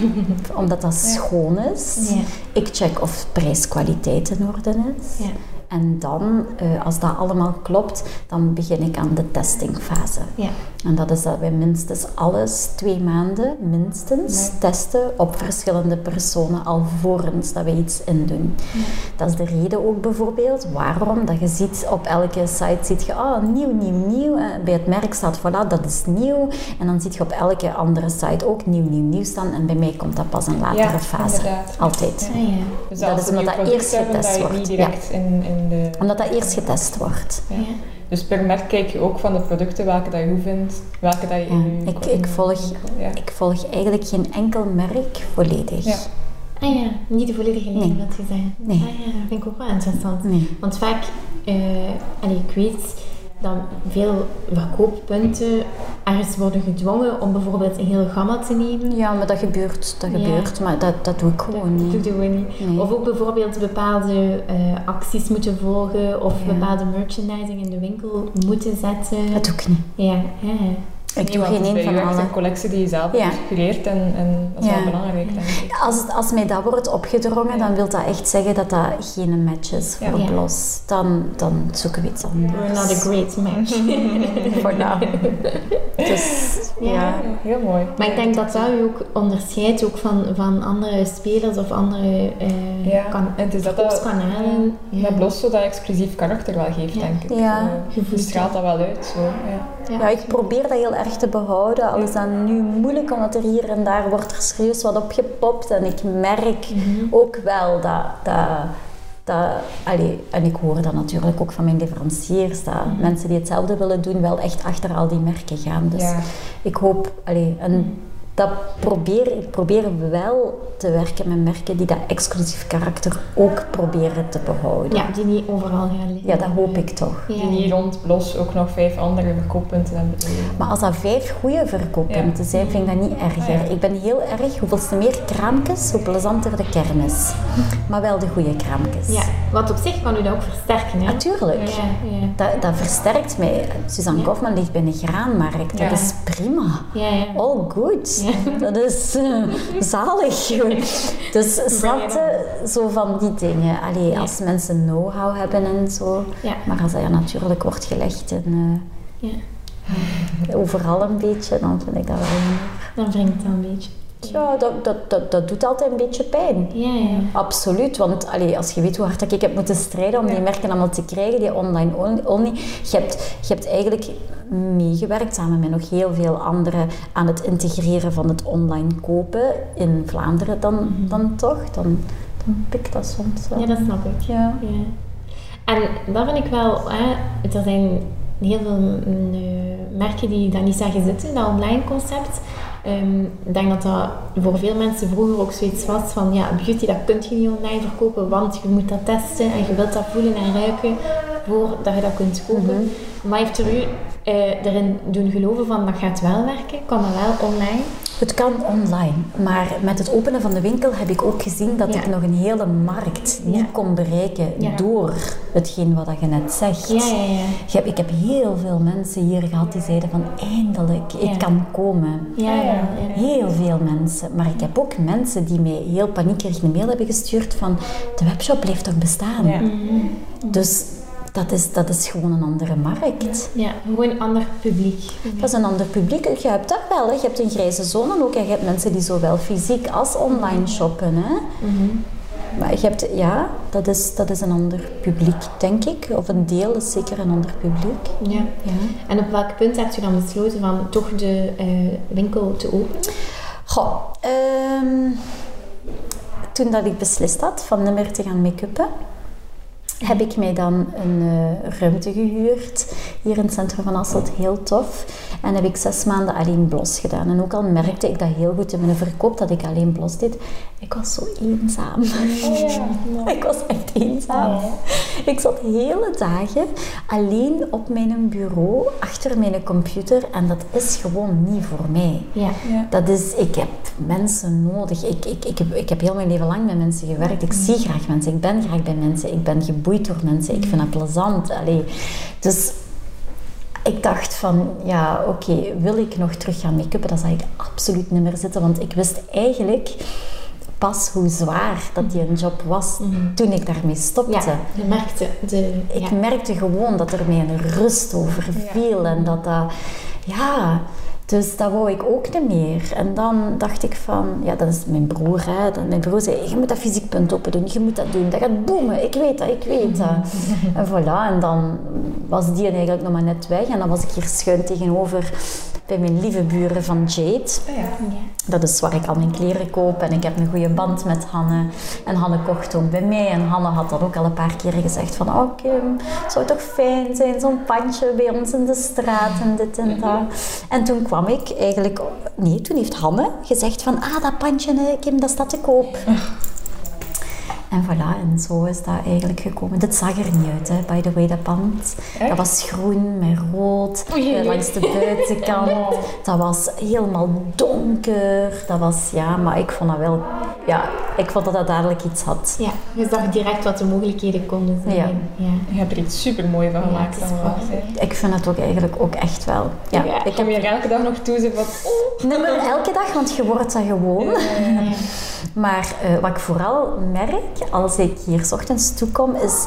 omdat dat schoon is. Ja. Ik check of prijs-kwaliteit in orde is. En dan, eh, als dat allemaal klopt, dan begin ik aan de testingfase. Ja. En dat is dat wij minstens alles twee maanden minstens testen op verschillende personen alvorens dat wij iets indoen. Dat is de reden ook bijvoorbeeld waarom dat je ziet op elke site ziet je oh, nieuw, nieuw, nieuw. Eh, Bij het merk staat voilà, dat is nieuw. En dan zie je op elke andere site ook nieuw, nieuw, nieuw staan. En bij mij komt dat pas in latere Ja, fase. inderdaad. Altijd. Ah, ja. Dus Dat is een omdat dat eerst getest dat je wordt. niet direct in, in de... Omdat dat eerst getest wordt. Ja. Ja. Dus per merk kijk je ook van de producten welke dat je goed vindt, welke dat je in je... ik- ik volg-. Ik volg eigenlijk geen enkel merk volledig. Ja. Ah ja, niet de volledige lijn Nee. wat je zei. Nee. Ah ja, dat vind ik ook wel interessant. Nee. Want vaak, eh allee, ik weet dat veel verkooppunten ergens worden gedwongen om bijvoorbeeld een hele gamma te nemen. Ja, maar dat gebeurt, dat Ja. gebeurt, maar dat, dat doe ik gewoon Dat niet. doen we niet. Nee. Of ook bijvoorbeeld bepaalde eh, acties moeten volgen of Ja. bepaalde merchandising in de winkel moeten zetten. Dat doe ik niet. Ja, ja. Ik Nee, doe geen het is een van alle. een collectie die je zelf Ja. hebt en, en dat is Ja. wel belangrijk, denk ik. Als, het- als mij dat wordt opgedrongen, dan wil dat echt zeggen dat dat geen match is voor Ja. Blos. Dan, dan zoeken we iets anders. We're not a great match. <laughs> Voor nou. Dus ja. Ja. Heel mooi. Maar ik denk dat dat u ook onderscheidt ook van, van andere spelers of andere eh Ja, kan, en het is dat dat Ja. met Blos zo dat exclusief karakter wel geeft, Ja. denk ik. Ja. Eh, Je voelt je straalt dat wel uit, zo. Ja. Ja, ik probeer dat heel erg te behouden. Al is dat nu moeilijk, omdat er hier en daar wordt er serieus wat op gepopt. En ik merk ook wel dat... dat dat, allee, en ik hoor dat natuurlijk ook van mijn leveranciers, dat mensen die hetzelfde willen doen, wel echt achter al die merken gaan. Dus Ja. ik hoop, allee, en dat probeer, ik probeer wel te werken met merken die dat exclusief karakter ook proberen te behouden. Ja, die niet overal gaan liggen. Ja, dat hoop ik toch. Ja, Die niet rond Blos ook nog vijf andere verkooppunten hebben. Maar als dat vijf goede verkooppunten Ja. zijn, vind ik dat niet erger. Ah, ja. Ik ben heel erg, hoeveelste meer kraampjes, hoe plezanter de kermis. Maar wel de goede kraampjes. Ja, wat op zich kan u dat ook versterken, hè? Natuurlijk. Ja, ja. Dat, dat versterkt mij. Suzanne Ja. Kofman ligt bij een graanmarkt. Dat is prima. Ja, ja. All good. <laughs> Dat is eh, zalig. Dus snap je, zo van die dingen. Allee, Ja. als mensen know-how hebben en zo. Ja. Maar als dat ja, natuurlijk wordt gelegd Ja. eh, overal een beetje, dan vind ik dat wel. Dan wringt het een beetje. Ja, dat, dat, dat, dat doet altijd een beetje pijn. Ja, ja. Absoluut, want allee, als je weet hoe hard dat ik heb moeten strijden om die merken allemaal te krijgen, die online only, je, hebt, je hebt eigenlijk meegewerkt samen met nog heel veel anderen aan het integreren van het online kopen in Vlaanderen dan, dan toch. Dan, dan pikt dat soms wel. Ja, dat snap ik. Ja. Ja. En dat vind ik wel, hè, er zijn heel veel mm, eh, merken die dat niet zagen zitten, dat online concept. Ehm, ik denk dat dat voor veel mensen vroeger ook zoiets was van, ja, beauty dat kun je niet online verkopen, want je moet dat testen en je wilt dat voelen en ruiken voordat je dat kunt kopen. Maar heeft er u eh, erin doen geloven van dat gaat wel werken? Kan dat wel online? Het kan online, maar met het openen van de winkel heb ik ook gezien dat Ja. ik nog een hele markt niet Ja. kon bereiken Ja. door hetgeen wat je net zegt. Ja, ja, ja. Ik heb, heel veel mensen hier gehad die zeiden van eindelijk, ik kan komen. Ja, ja, ja. Heel veel mensen. Maar ik heb ook mensen die mij heel paniekerig een mail hebben gestuurd van de webshop blijft toch bestaan? Ja. Dus dat is, dat is gewoon een andere markt. Ja, gewoon een ander publiek. Dat is een ander publiek. Je hebt dat wel. Hè. Je hebt een grijze zone ook. En je hebt mensen die zowel fysiek als online shoppen. Hè. Maar je hebt, ja, dat is, dat is een ander publiek, denk ik. Of een deel is zeker een ander publiek. Ja. Ja. En op welk punt heb je dan besloten van toch de eh, winkel te openen? Goh, ehm, toen dat ik beslist had van niet meer te gaan make-uppen, heb ik mij dan een eh, ruimte gehuurd hier in het centrum van Asselt, heel tof. En heb ik zes maanden alleen blos gedaan. En ook al merkte ik dat heel goed in mijn verkoop, dat ik alleen blos deed. Ik was zo eenzaam. <laughs> ik was echt eenzaam. Ik zat hele dagen alleen op mijn bureau, achter mijn computer. En dat is gewoon niet voor mij. Ja. Dat is, ik heb mensen nodig. Ik, ik, ik, heb, ik heb heel mijn leven lang met mensen gewerkt. Ik zie graag mensen. Ik ben graag bij mensen. Ik ben geboeid door mensen. Ik vind dat plezant. Allee. Dus ik dacht van, ja, oké, wil ik nog terug gaan make-uppen? Dan zou ik absoluut niet meer zitten. Want ik wist eigenlijk pas hoe zwaar dat die een job was toen ik daarmee stopte. Ja, je merkte de... Ik ja. merkte gewoon dat er mij een rust over viel en dat dat, ja, dus dat wou ik ook niet meer. En dan dacht ik van, ja, dat is mijn broer, hè. Dan mijn broer zei, je moet dat fysiek punt open doen, je moet dat doen, dat gaat boomen, ik weet dat, ik weet dat. <laughs> en voilà, en dan was die eigenlijk nog maar net weg en dan was ik hier schuin tegenover bij mijn lieve buren van Jade. Dat is waar ik al mijn kleren koop en ik heb een goede band met Hanne. En Hanne kocht ook bij mij en Hanne had dat ook al een paar keer gezegd van oh Kim, het zou toch fijn zijn, zo'n pandje bij ons in de straat en dit en dat. En toen kwam ik eigenlijk, nee, toen heeft Hanne gezegd van ah dat pandje hè, Kim, dat staat te koop. En voilà, en zo is dat eigenlijk gekomen. Dit zag er niet uit, hè, by the way, dat pand. Dat was groen met rood Oei, langs de buitenkant. <laughs> Dat was helemaal donker. Dat was, ja, maar ik vond dat wel... Ja, ik vond dat dat dadelijk iets had. Ja, je zag direct wat de mogelijkheden konden zijn. Ja. ja. Je hebt er iets super mooi van Ja, gemaakt. dan wel. Ik vind het ook eigenlijk ook echt wel. Ja, ik ik heb heb je er elke dag nog toe van... Oh. niet meer elke dag, want je wordt dat gewoon. <laughs> Maar eh, wat ik vooral merk als ik hier 's ochtends toekom, is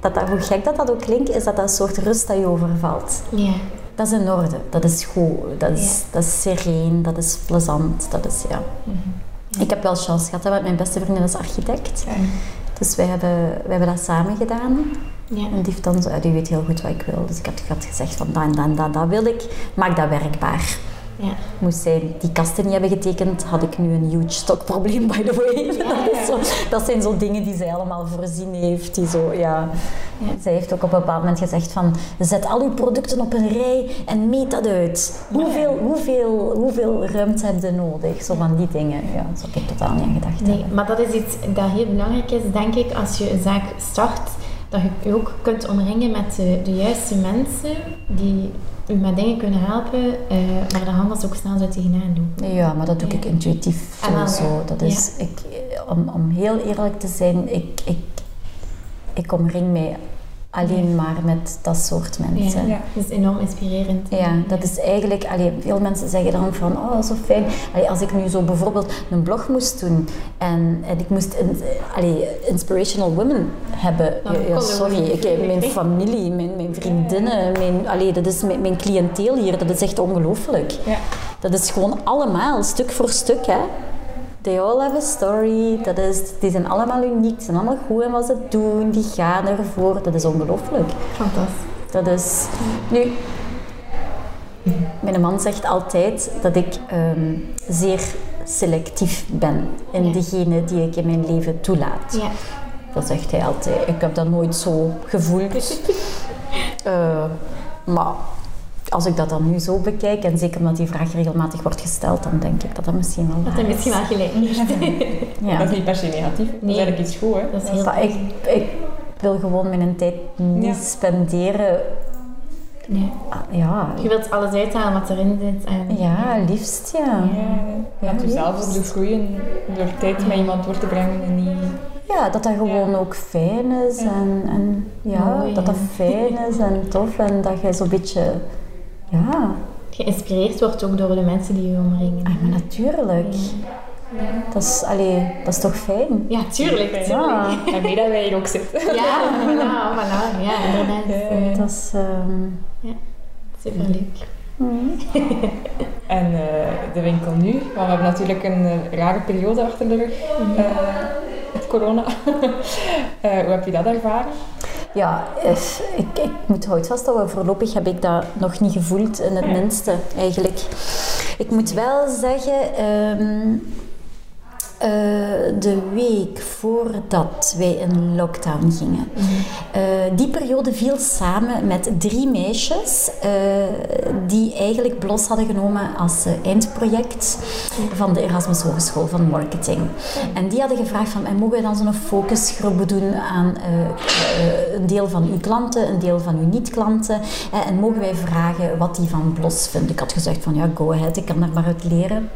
dat, dat hoe gek dat dat ook klinkt, is dat dat een soort rust dat je overvalt. Ja. Dat is in orde, dat is goed, dat is, dat is sereen, dat is plezant, dat is ja. Ik heb wel chance gehad, hè, want mijn beste vriendin is architect. Dus wij hebben, wij hebben dat samen gedaan. Ja. En die, heeft dan die weet heel goed wat ik wil. Dus ik had, gezegd van dat en dat en dat, dat wil ik. Maak dat werkbaar. Ja. Moest zij die kasten niet hebben getekend, had ik nu een huge stokprobleem, by the way. <laughs> Dat, is zo, dat zijn zo dingen die zij allemaal voorzien heeft. Die zo, ja. Zij heeft ook op een bepaald moment gezegd van, zet al uw producten op een rij en meet dat uit. Hoeveel, hoeveel, hoeveel ruimte heb je nodig? Zo van die dingen. Ja, zo heb ik totaal niet aan gedacht. Nee, hebben. maar dat is iets dat heel belangrijk is, denk ik, als je een zaak start. Dat je je ook kunt omringen met de, de juiste mensen die u met dingen kunnen helpen, eh, maar de anders ook snel zo tegenaan doen. Ja, maar dat doe ik intuïtief Ah, sowieso. ja. Dat is, ik, om, om heel eerlijk te zijn, ik, ik, ik omring mij alleen maar met dat soort mensen. Ja. Dat is enorm inspirerend. Ja, dat is eigenlijk, allee, veel mensen zeggen dan van, oh zo fijn. Allee, als ik nu zo bijvoorbeeld een blog moest doen en, en ik moest in, allee, inspirational women hebben. Ja, sorry, ik, mijn <laughs> familie, mijn, mijn vriendinnen, mijn, allee, dat is mijn, mijn cliënteel hier, dat is echt ongelooflijk. Ja. Dat is gewoon allemaal, stuk voor stuk, hè. They all have a story. Dat is, die zijn allemaal uniek, die zijn allemaal goed in wat ze doen, die gaan ervoor. Dat is ongelooflijk. Fantastisch. Dat is... Nu, mijn man zegt altijd dat ik ehm, zeer selectief ben in Ja. degene die ik in mijn leven toelaat. Ja. Dat zegt hij altijd. Ik heb dat nooit zo gevoeld. <laughs> Eh, maar als ik dat dan nu zo bekijk, en zeker omdat die vraag regelmatig wordt gesteld, dan denk ik dat dat misschien wel Dat is. misschien wel gelijk heeft. <laughs> Ja. Dat is niet per se negatief. Dat is Nee. eigenlijk iets goed, hè. Dat is heel Maar ik, ik wil gewoon mijn tijd niet Ja. spenderen Ja. ah, ja, Je wilt alles uithalen wat erin zit. En, ja, liefst ja. Ja, dat je zelf ook de groeien door tijd met iemand door te brengen en niet... Ja, dat dat gewoon ook fijn is en, en ja, Mooi, dat dat ja. fijn is en tof en dat je zo'n beetje, ja, Geïnspireerd wordt ook door de mensen die je omringen. ah, maar natuurlijk. Dat is, allee, dat is toch fijn? Ja, tuurlijk. tuurlijk. Ja, En mee dat wij hier ook zitten. Ja, voilà, voilà. Ja, inderdaad. Eh, dat is, ehm, Superleuk. En eh, de winkel nu, want we hebben natuurlijk een eh, rare periode achter de rug eh, met corona. <laughs> Eh, hoe heb je dat ervaren? Ja, ik, ik moet hout vasthouden. Voorlopig heb ik dat nog niet gevoeld, in het minste eigenlijk. Ik moet wel zeggen, ehm, eh, de week voordat wij in lockdown gingen, eh, die periode viel samen met drie meisjes eh, die eigenlijk BLOS hadden genomen als eindproject van de Erasmus Hogeschool van Marketing. En die hadden gevraagd van, en mogen wij dan zo'n focusgroep doen aan een deel van uw klanten, een deel van uw niet-klanten, en mogen wij vragen wat die van BLOS vinden. Ik had gezegd van, ja, go ahead, ik kan daar maar uit leren.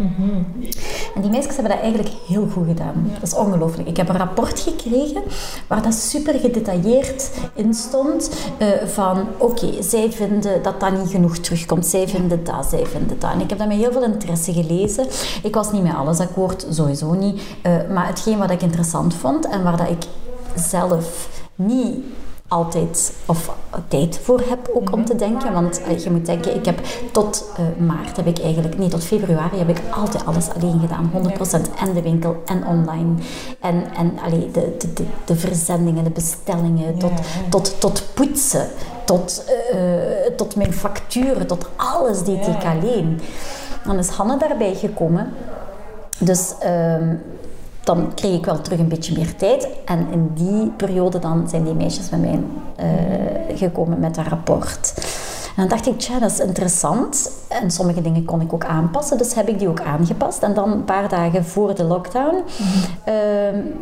En die meisjes hebben dat eigenlijk heel goed gedaan. Dat is ongelooflijk. Ik heb een rapport gekregen waar dat super gedetailleerd in stond eh, van oké, zij vinden dat dat niet genoeg terugkomt. Zij vinden dat, zij vinden dat. En ik heb dat met heel veel interesse gelezen. Ik was niet met alles akkoord, sowieso niet. Eh, maar hetgeen wat ik interessant vond en waar dat ik zelf niet altijd of tijd voor heb ook om te denken. Want eh, je moet denken, ik heb tot eh, maart heb ik eigenlijk, nee tot februari heb ik altijd alles alleen gedaan. 100% en de winkel en online. En, en allee, de, de, de, de verzendingen, de bestellingen, tot, tot, tot poetsen, tot, eh, eh, tot mijn facturen, tot alles deed ik alleen. Dan is Hanne daarbij gekomen. Dus ehm, dan kreeg ik wel terug een beetje meer tijd. En in die periode dan zijn die meisjes met mij eh, gekomen met een rapport. En dan dacht ik, tja, dat is interessant. En sommige dingen kon ik ook aanpassen, dus heb ik die ook aangepast. En dan een paar dagen voor de lockdown, eh,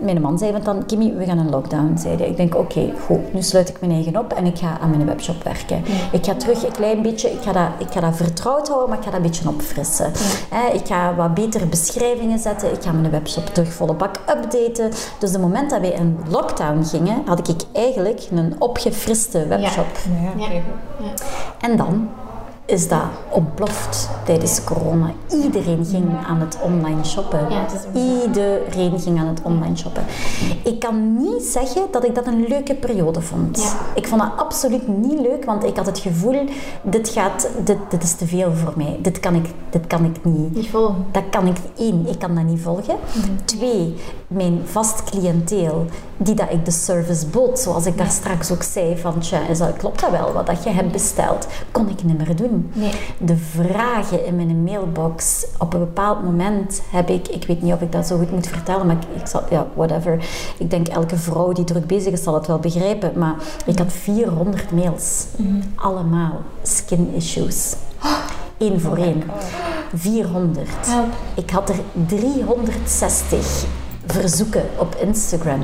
mijn man zei dan, Kimmy, we gaan een lockdown, zei hij. Ik denk, oké, goed, nu sluit ik mijn eigen op en ik ga aan mijn webshop werken. Ik ga terug een klein beetje, ik ga, dat, ik ga dat vertrouwd houden, maar ik ga dat een beetje opfrissen. Hè, ik ga wat betere beschrijvingen zetten, ik ga mijn webshop terug volle bak updaten. Dus de moment dat wij in lockdown gingen, had ik eigenlijk een opgefriste webshop. Ja. En dan is dat ontploft tijdens corona. Iedereen ging aan het online shoppen. Ja, het. Iedereen ging aan het online shoppen. Ik kan niet zeggen dat ik dat een leuke periode vond. Ja. Ik vond dat absoluut niet leuk, want ik had het gevoel, dit, gaat, dit, dit is te veel voor mij. Dit kan ik, dit kan ik niet. Niet vol. Dat kan ik, één, ik kan dat niet volgen. Twee, mijn vast cliënteel, die dat ik de service bood, zoals ik daar straks ook zei, van tja, klopt dat wel, wat dat je hebt besteld, kon ik niet meer doen. Nee. De vragen in mijn mailbox, op een bepaald moment heb ik, ik weet niet of ik dat zo goed moet vertellen, maar ik, ik zal, ja, whatever. Ik denk elke vrouw die druk bezig is zal het wel begrijpen, maar ik had 400 mails. Allemaal skin issues. Eén voor één. 400. Help. Ik had er 360 verzoeken op Instagram.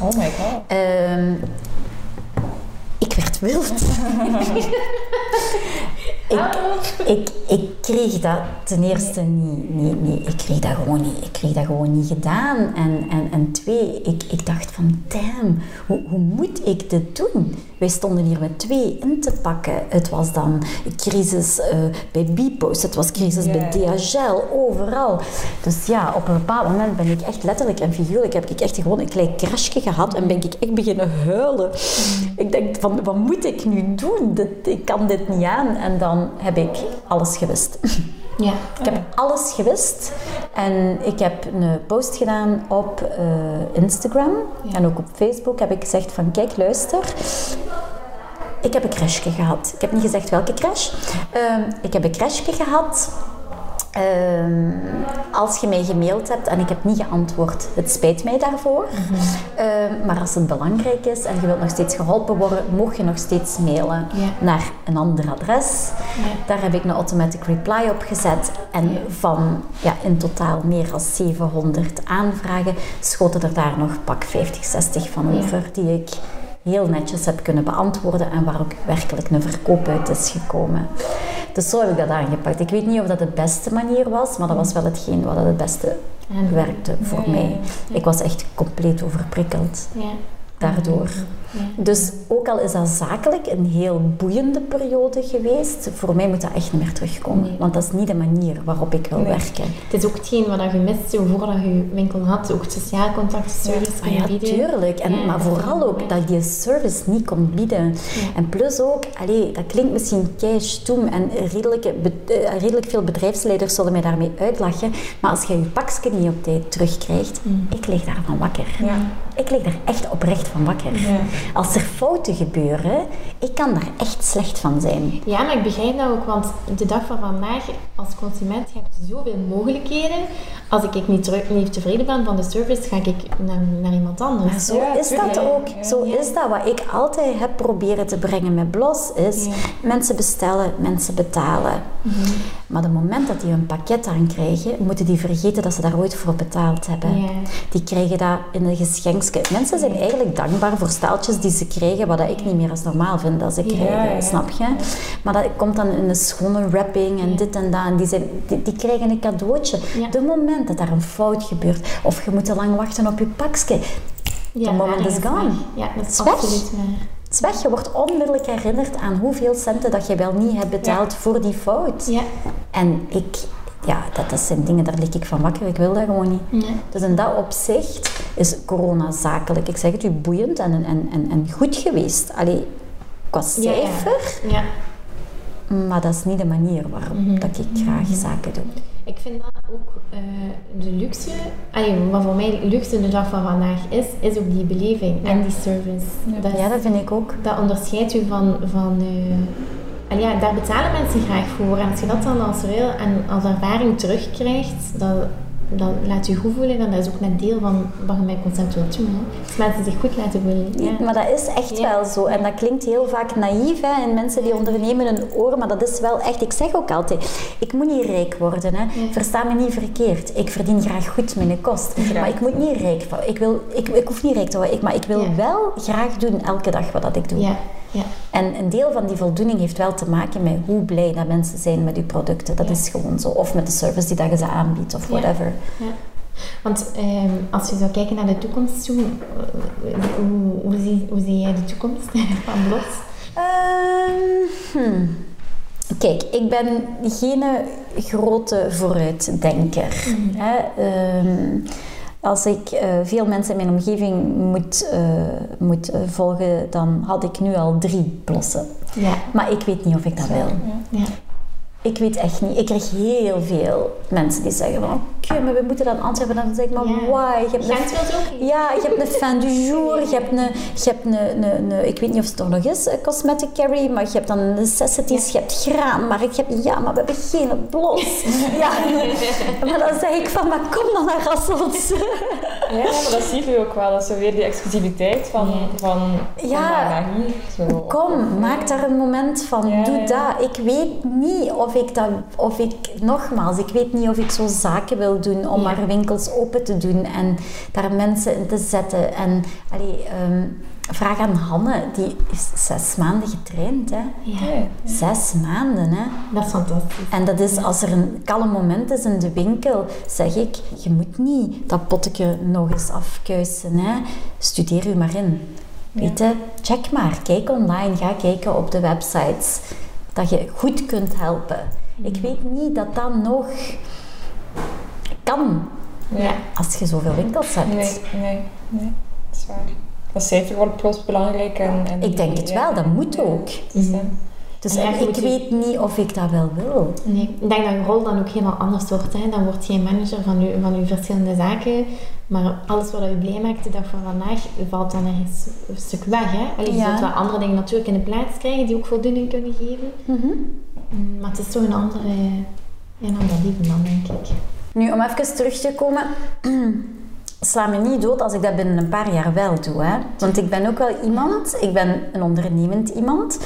Oh my god. Ehm, wild. <laughs> ik, ik, ik kreeg dat ten eerste niet, niet, niet, ik kreeg dat gewoon niet, ik kreeg dat gewoon niet gedaan. En, en, en twee, ik, ik dacht van, damn, hoe, hoe moet ik dit doen? Wij stonden hier met twee in te pakken. Het was dan crisis eh, bij Bpost, het was crisis bij DHL, overal. Dus ja, op een bepaald moment ben ik echt letterlijk en figuurlijk, heb ik echt gewoon een klein crashje gehad en ben ik echt beginnen huilen. Ik denk van, wat moet ik nu doen? Dit, ik kan dit niet aan. En dan heb ik alles gewist. <laughs> Ja. Ik heb alles gewist. En ik heb een post gedaan op eh, Instagram en ook op Facebook. Heb ik gezegd van, kijk, luister. Ik heb een crashje gehad. Ik heb niet gezegd welke crash. Ehm, ik heb een crashje gehad. Ehm, als je mij gemaild hebt en ik heb niet geantwoord, het spijt mij daarvoor. Ehm, maar als het belangrijk is en je wilt nog steeds geholpen worden, mocht je nog steeds mailen naar een ander adres. Daar heb ik een automatic reply op gezet. En van ja, in totaal meer dan 700 aanvragen schoten er daar nog pak 50, 60 van over die ik heel netjes heb kunnen beantwoorden en waar ook werkelijk een verkoop uit is gekomen. Dus zo heb ik dat aangepakt. Ik weet niet of dat de beste manier was, maar dat was wel hetgeen wat het beste werkte voor mij. Ik was echt compleet overprikkeld. Ja. Daardoor. Ja. Dus ook al is dat zakelijk een heel boeiende periode geweest, voor mij moet dat echt niet meer terugkomen. Nee. Want dat is niet de manier waarop ik wil Nee. werken. Het is ook hetgeen wat je mist zo voordat je winkel had. Ook het sociaal contact, service Ah ja, tuurlijk. En, Ja, maar vooral ook dat je service niet kon bieden. En plus ook, allee, dat klinkt misschien keistoem en redelijk, eh, redelijk veel bedrijfsleiders zullen mij daarmee uitlachen. Maar als je je pakje niet op tijd terugkrijgt, ik lig daarvan wakker. Ja. Ik lig daar echt oprecht van wakker. Als er fouten gebeuren, ik kan daar echt slecht van zijn. Ja, maar ik begrijp dat ook, want de dag van vandaag, als consument, heb je zoveel mogelijkheden. Als ik niet, terug, niet tevreden ben van de service, ga ik naar, naar iemand anders. Maar zo Ja, is tuurlijk. dat ook. Ja. Zo is dat. Wat ik altijd heb proberen te brengen met Blos is Ja. mensen bestellen, mensen betalen. Maar het moment dat die een pakket aankrijgen, moeten die vergeten dat ze daar ooit voor betaald hebben. Ja. Die krijgen dat in een geschenkje. Mensen zijn eigenlijk dankbaar voor staaltjes die ze krijgen, wat dat ik niet meer als normaal vind dat ze krijgen, ja, ja. snap je? Maar dat komt dan in een schone wrapping en dit en dat. En die, zijn, die, die krijgen een cadeautje. De moment dat daar een fout gebeurt, of je moet te lang wachten op je pakje, Ja, The moment is gone. Ja, dat is absoluut waar. Het is weg. Je wordt onmiddellijk herinnerd aan hoeveel centen dat je wel niet hebt betaald voor die fout. Ja. En ik, ja, dat, dat zijn dingen, daar lig ik van wakker. Ik wil dat gewoon niet. Dus in dat opzicht is corona zakelijk, ik zeg het u, boeiend en, en, en, en goed geweest. Allee, qua Ja, ja. cijfer, Ja. maar dat is niet de manier waarop Mhm. dat ik graag zaken doe. Ik vind dat ook eh, de luxe, allee, wat voor mij luxe de dag van vandaag is, is ook die beleving en die service. Dat, is- Ja, dat vind ik ook. dat onderscheidt u van, van eh, en ja, daar betalen mensen graag voor. En als je dat dan als wil en als ervaring terugkrijgt, dan, dan laat je goed voelen. En dat is ook net deel van wat je met concept wilt doen. Hè. Dus mensen zich goed laten voelen. Ja. Maar dat is echt Ja. wel zo. En dat klinkt heel vaak naïef hè, en mensen die ondernemen een oor, maar dat is wel echt. Ik zeg ook altijd, ik moet niet rijk worden. Hè. Versta me niet verkeerd. Ik verdien graag goed mijn kost. Maar ik moet niet rijk worden. Ik, wil, ik, ik hoef niet rijk te worden, ik, maar ik wil wel graag doen elke dag wat dat ik doe. Ja. En een deel van die voldoening heeft wel te maken met hoe blij dat mensen zijn met uw producten. Dat Ja. is gewoon zo. Of met de service die dat je ze aanbiedt of whatever. Ja. Want ehm, als je zou kijken naar de toekomst toe, hoe, hoe, zie, hoe zie jij de toekomst <laughs> van Blos? Ehm, hmm. Kijk, ik ben geen grote vooruitdenker. Hè. Ehm, als ik eh, veel mensen in mijn omgeving moet, eh, moet eh, volgen, dan had ik nu al drie plossen. Ja. Maar ik weet niet of ik dat wil. ja. Ik weet echt niet. Ik krijg heel veel mensen die zeggen van... Oké, maar we moeten dan Antwerpen. Dan zeg ik, maar Ja. why? Je hebt een- ook ja, je hebt een fan du jour, je hebt een, je hebt een, een, een- ik weet niet of het toch nog is, een cosmetic carry, maar je hebt dan necessities, je hebt graanmarkt, je hebt, ja, maar we hebben geen blos. <laughs> Ja, maar dan zeg ik van, maar kom dan naar Rasselt. Ja, maar dat zie je ook wel. Dat is zo weer die exclusiviteit van, Ja. van, Ja. van. Zo. Kom, maak daar een moment van, Ja, doe ja. dat. Ik weet niet of ik dat, of ik, nogmaals, ik weet niet of ik zo zaken wil doen om Ja. maar winkels open te doen en daar mensen in te zetten. En, allee, ehm, vraag aan Hanne, die is zes maanden getraind, hè. Ja, Ja. Zes maanden, hè. dat is fantastisch. En dat is als er een kalm moment is in de winkel, zeg ik, je moet niet dat potje nog eens afkuisen. Hè. Studeer u maar in. Weet je, check maar. Kijk online, ga kijken op de websites. Dat je goed kunt helpen. Ik weet niet dat dat nog kan Ja. als je zoveel winkels hebt. Nee, nee, nee. Dat is waar. Dat cijfer wordt plots belangrijk. En, en Ik denk het ja. wel, dat moet ook. Dus je ik weet niet of ik dat wel wil. Nee, ik denk dat je rol dan ook helemaal anders wordt. Hè. Dan word je manager van je, van je verschillende zaken. Maar alles wat je blij maakt de dag van vandaag, valt dan ergens een stuk weg. Hè. Allee, je Ja. zult wel andere dingen natuurlijk in de plaats krijgen die ook voldoening kunnen geven. Mhm. Mm, Maar het is toch een andere, een ander leven dan, denk ik. Nu, om even terug te komen. <clears throat> Sla me niet dood als ik dat binnen een paar jaar wel doe. Hè? Want ik ben ook wel iemand, ik ben een ondernemend iemand.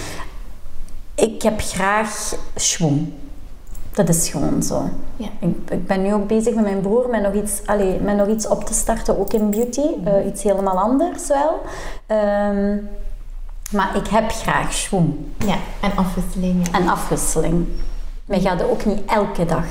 Ik heb graag schwung. Dat is gewoon zo. Ja. Ik, ik ben nu ook bezig met mijn broer met nog iets, allee, met nog iets op te starten, ook in beauty. Eh, iets helemaal anders wel. Ehm, Maar ik heb graag schoen Ja, en afwisselingen. en afwisseling. Wij gaan er ook niet elke dag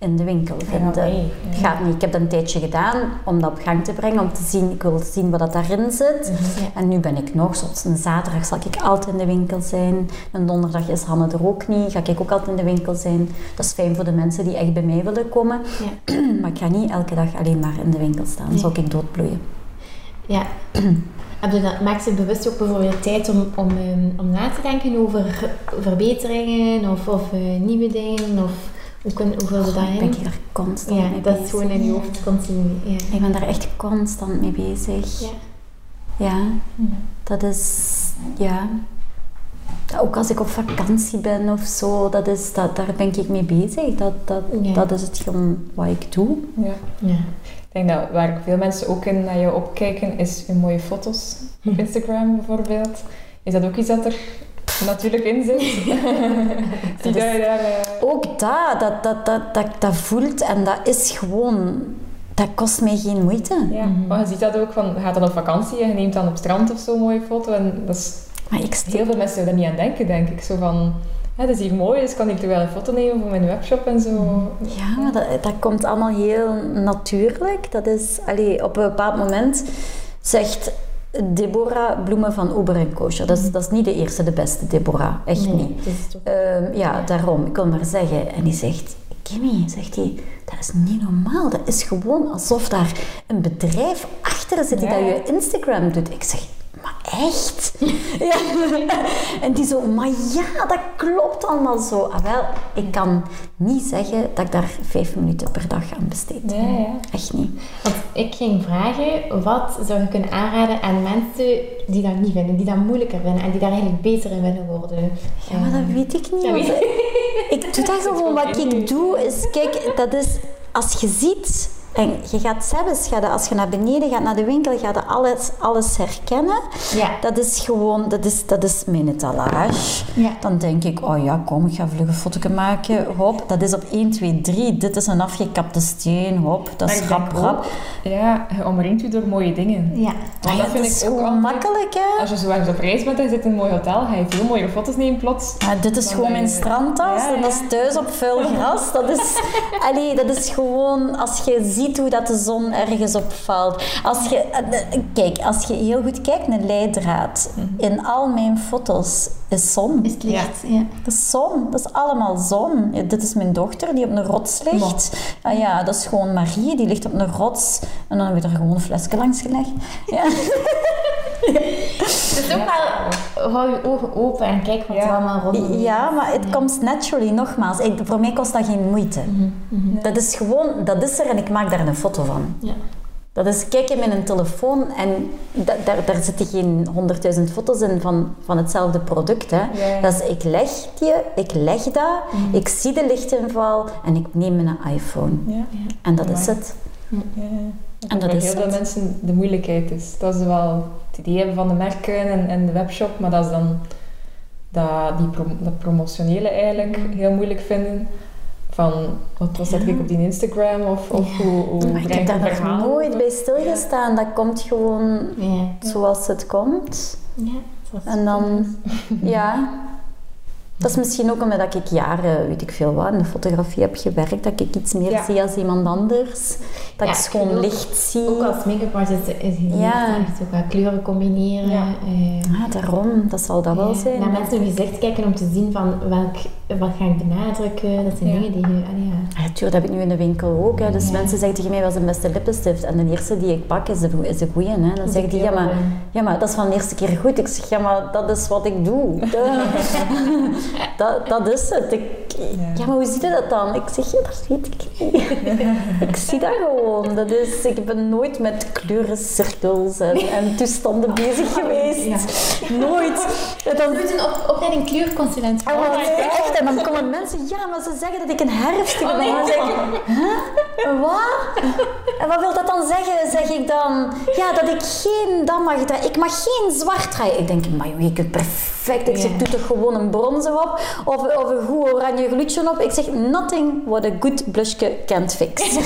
in de winkel vinden. nee, Het gaat niet. Ik heb dat een tijdje gedaan om dat op gang te brengen, om te zien, ik wil zien wat dat daarin zit. Ja. En nu ben ik nog, zoals een zaterdag zal ik altijd in de winkel zijn. Een donderdag is Hanne er ook niet, ga ik ook altijd in de winkel zijn. Dat is fijn voor de mensen die echt bij mij willen komen. Ja. <clears throat> Maar ik ga niet elke dag alleen maar in de winkel staan, dan zou ik doodbloeien. Ja. <clears throat> Heb je dat, maakt je bewust ook bijvoorbeeld tijd om, om, ehm, om na te denken over verbeteringen of, of eh, nieuwe dingen? Of hoe, kun, hoe dat Ik ben in? daar constant Ja, mee dat bezig. is gewoon in je hoofd continu. Ja. Ik ben daar echt constant mee bezig. Ja. Ja, dat is, ja. Ook als ik op vakantie ben of zo, dat is, dat, daar ben ik mee bezig. Dat, dat, Ja. dat is het gewoon wat ik doe. Ja. Ja. Ik denk dat waar veel mensen ook in naar jou opkijken, is je mooie foto's <laughs> op Instagram bijvoorbeeld. Is dat ook iets dat er natuurlijk in zit? Zie Dat dat is- je daar... eh, Ook dat, dat, dat, dat, dat, dat voelt en dat is gewoon, dat kost mij geen moeite. Ja, maar je ziet dat ook van, je gaat dan op vakantie en je neemt dan op het strand of zo een mooie foto. En dat is, Maar ik steek heel veel mensen zouden daar niet aan denken, denk ik. Zo van, ja, het is hier mooi, dus kan ik er wel een foto nemen voor mijn webshop en zo. Ja, maar dat, dat komt allemaal heel natuurlijk. Dat is, allee, op een bepaald moment zegt Deborah Bloemen van Uber en Kosher. Dat is, dat is niet de eerste, de beste Deborah. Echt Nee, niet. toch... Ehm, ja, daarom. Ik wil maar zeggen. En die zegt, Kimmy, zegt hij, dat is niet normaal. Dat is gewoon alsof daar een bedrijf achter zit die Ja. dat je Instagram doet. Ik zeg, maar echt? <laughs> ja. En die zo, maar ja, dat klopt allemaal zo. Ah, wel, ik kan niet zeggen dat ik daar vijf minuten per dag aan besteed. Ja, ja. Echt niet. Want ik ging vragen, wat zou je kunnen aanraden aan mensen die dat niet vinden, die dat moeilijker vinden en die daar eigenlijk beter in willen worden? Ja, maar dat weet ik niet. Ja, weet ik doe dat gewoon. Wat ik <laughs> doe is, kijk, dat is als je ziet en je gaat zelfs, als je naar beneden gaat naar de winkel, ga je alles, alles herkennen. Ja. Dat is gewoon, dat is, dat is mijn etalage. Ja. Dan denk ik, oh ja, kom, ik ga vlug een foto maken. Hop, dat is op 1, 2, 3. Dit is een afgekapte steen. Hop, dat is rap, rap. Ja, je omringt je door mooie dingen. Ja. Want Ja, dat vind is ik ook altijd- makkelijk, hè? Als je zo ergens op reis bent en je zit in een mooi hotel, ga je veel mooie foto's nemen plots. Ja, dit is gewoon mijn strandtas en dat is thuis op vuil gras. Dat is, <laughs> allee, dat is gewoon als je ziet hoe dat de zon ergens op valt. Als je, eh, kijk, als je heel goed kijkt naar leidraad, in al mijn foto's is zon. Is het licht? Ja. Dat is zon, dat is allemaal zon. Ja, dit is mijn dochter die op een rots ligt. Ah ja, dat is gewoon Marie, die ligt op een rots. En dan heb ik er gewoon een flesje langs gelegd. Ja. <laughs> <laughs> Dus ook wel, hou je ogen open en kijk wat er allemaal rondom is. Ja, maar het komt naturally, nogmaals. Ik, voor mij kost dat geen moeite. Dat is gewoon, dat is er en ik maak daar een foto van. Ja. Dat is kijken met een telefoon en da- daar, daar zitten geen honderdduizend foto's in van, van hetzelfde product. Hè. Dat is, ik leg die, ik leg dat, ik zie de lichtinval en ik neem mijn iPhone. En dat is het. En dat is heel veel mensen de moeilijkheid is. Dat ze wel het idee hebben van de merken en, en de webshop, maar dat ze dan dat, die pro- dat promotionele eigenlijk heel moeilijk vinden. Van, wat was dat Ja. ik op die Instagram? Of, of hoe, hoe Maar ik heb daar nog nooit bij stilgestaan. Dat komt gewoon Ja. zoals het komt. Is- En dan, ja. <laughs> Dat is misschien ook omdat ik jaren, weet ik veel wat, in de fotografie heb gewerkt, dat ik iets meer Ja. zie als iemand anders. Dat Ja, ik schoon ook- licht zie. Ook als make-up artist is het Ja. echt ook kleuren combineren. Ja. eh, Ah, daarom, dat zal dat wel zijn. Naar mensen hun gezicht kijken om te zien van welk, wat ga ik benadrukken. Dat zijn Ja. dingen die je... allee, ja. Ja, tuurlijk, dat heb ik nu in de winkel ook. Hè. Dus Ja. mensen zeggen tegen mij, wat is de beste lippenstift? En de eerste die ik pak is de, is de goeie. Hè. Dan zeggen die, ja maar, ja maar dat is van de eerste keer goed. Ik zeg, ja maar dat is wat ik doe. <laughs> <laughs> dat, dat is het. Ik, ja. maar hoe zie je dat dan? Ik zeg, ja, dat weet ik niet. <laughs> ik zie dat gewoon. Dat is, ik ben nooit met kleurencirkels en, en toestanden bezig geweest. Nooit. Je moet een op- opleiding kleurconsulent en worden. dan, echt, en dan komen mensen, ja, maar ze zeggen dat ik een herfstige ben. En dan zeg ik? Wat? En wat wil dat dan zeggen? Zeg ik dan, ja, dat ik geen, dat mag dragen. Ik mag geen zwart dragen. Ik denk, maar joh, je kunt perfect. Ik zeg, Ja. doe toch gewoon een bronzer op of, of een goed oranje glutje op. Ik zeg, nothing what a good blushje can't fix. <laughs>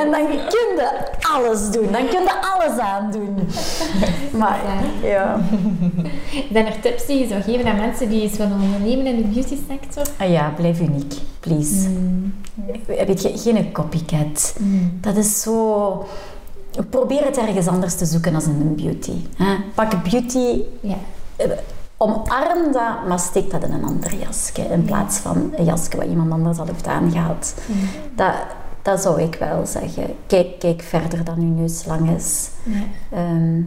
en dan kun je alles doen. Dan kun je alles aandoen. Maar ja. Zijn er tips die je zou geven aan mensen die iets willen ondernemen in de beauty sector? Ah ja, blijf uniek, please. Weet je, geen copycat. Dat is zo... Probeer het ergens anders te zoeken dan in de beauty. Hè? Pak beauty, Ja. eh, omarm dat, maar steek dat in een ander jasje. In plaats van een jasje wat iemand anders al heeft aangehad. Dat, dat zou ik wel zeggen. Kijk, kijk verder dan uw neus lang is. Ja. Ehm,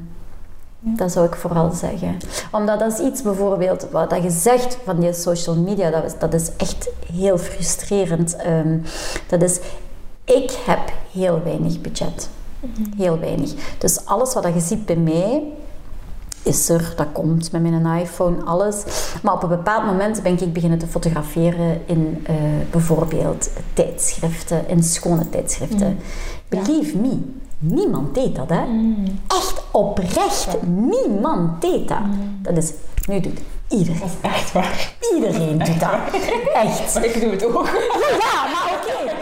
Dat zou ik vooral zeggen. Omdat dat is iets bijvoorbeeld, wat dat je zegt van die social media, dat is, dat is echt heel frustrerend. Ehm, dat is, ik heb heel weinig budget. Heel weinig. Dus alles wat dat je ziet bij mij, is er, dat komt met mijn iPhone, alles. Maar op een bepaald moment ben ik beginnen te fotograferen in eh, bijvoorbeeld tijdschriften, in schone tijdschriften. Believe me, niemand deed dat, hè. Echt oprecht, niemand deed dat. Dat is, nu doet iedereen. Dat is echt waar. Iedereen doet dat. Echt. Maar ik doe het ook. Ja, maar oké.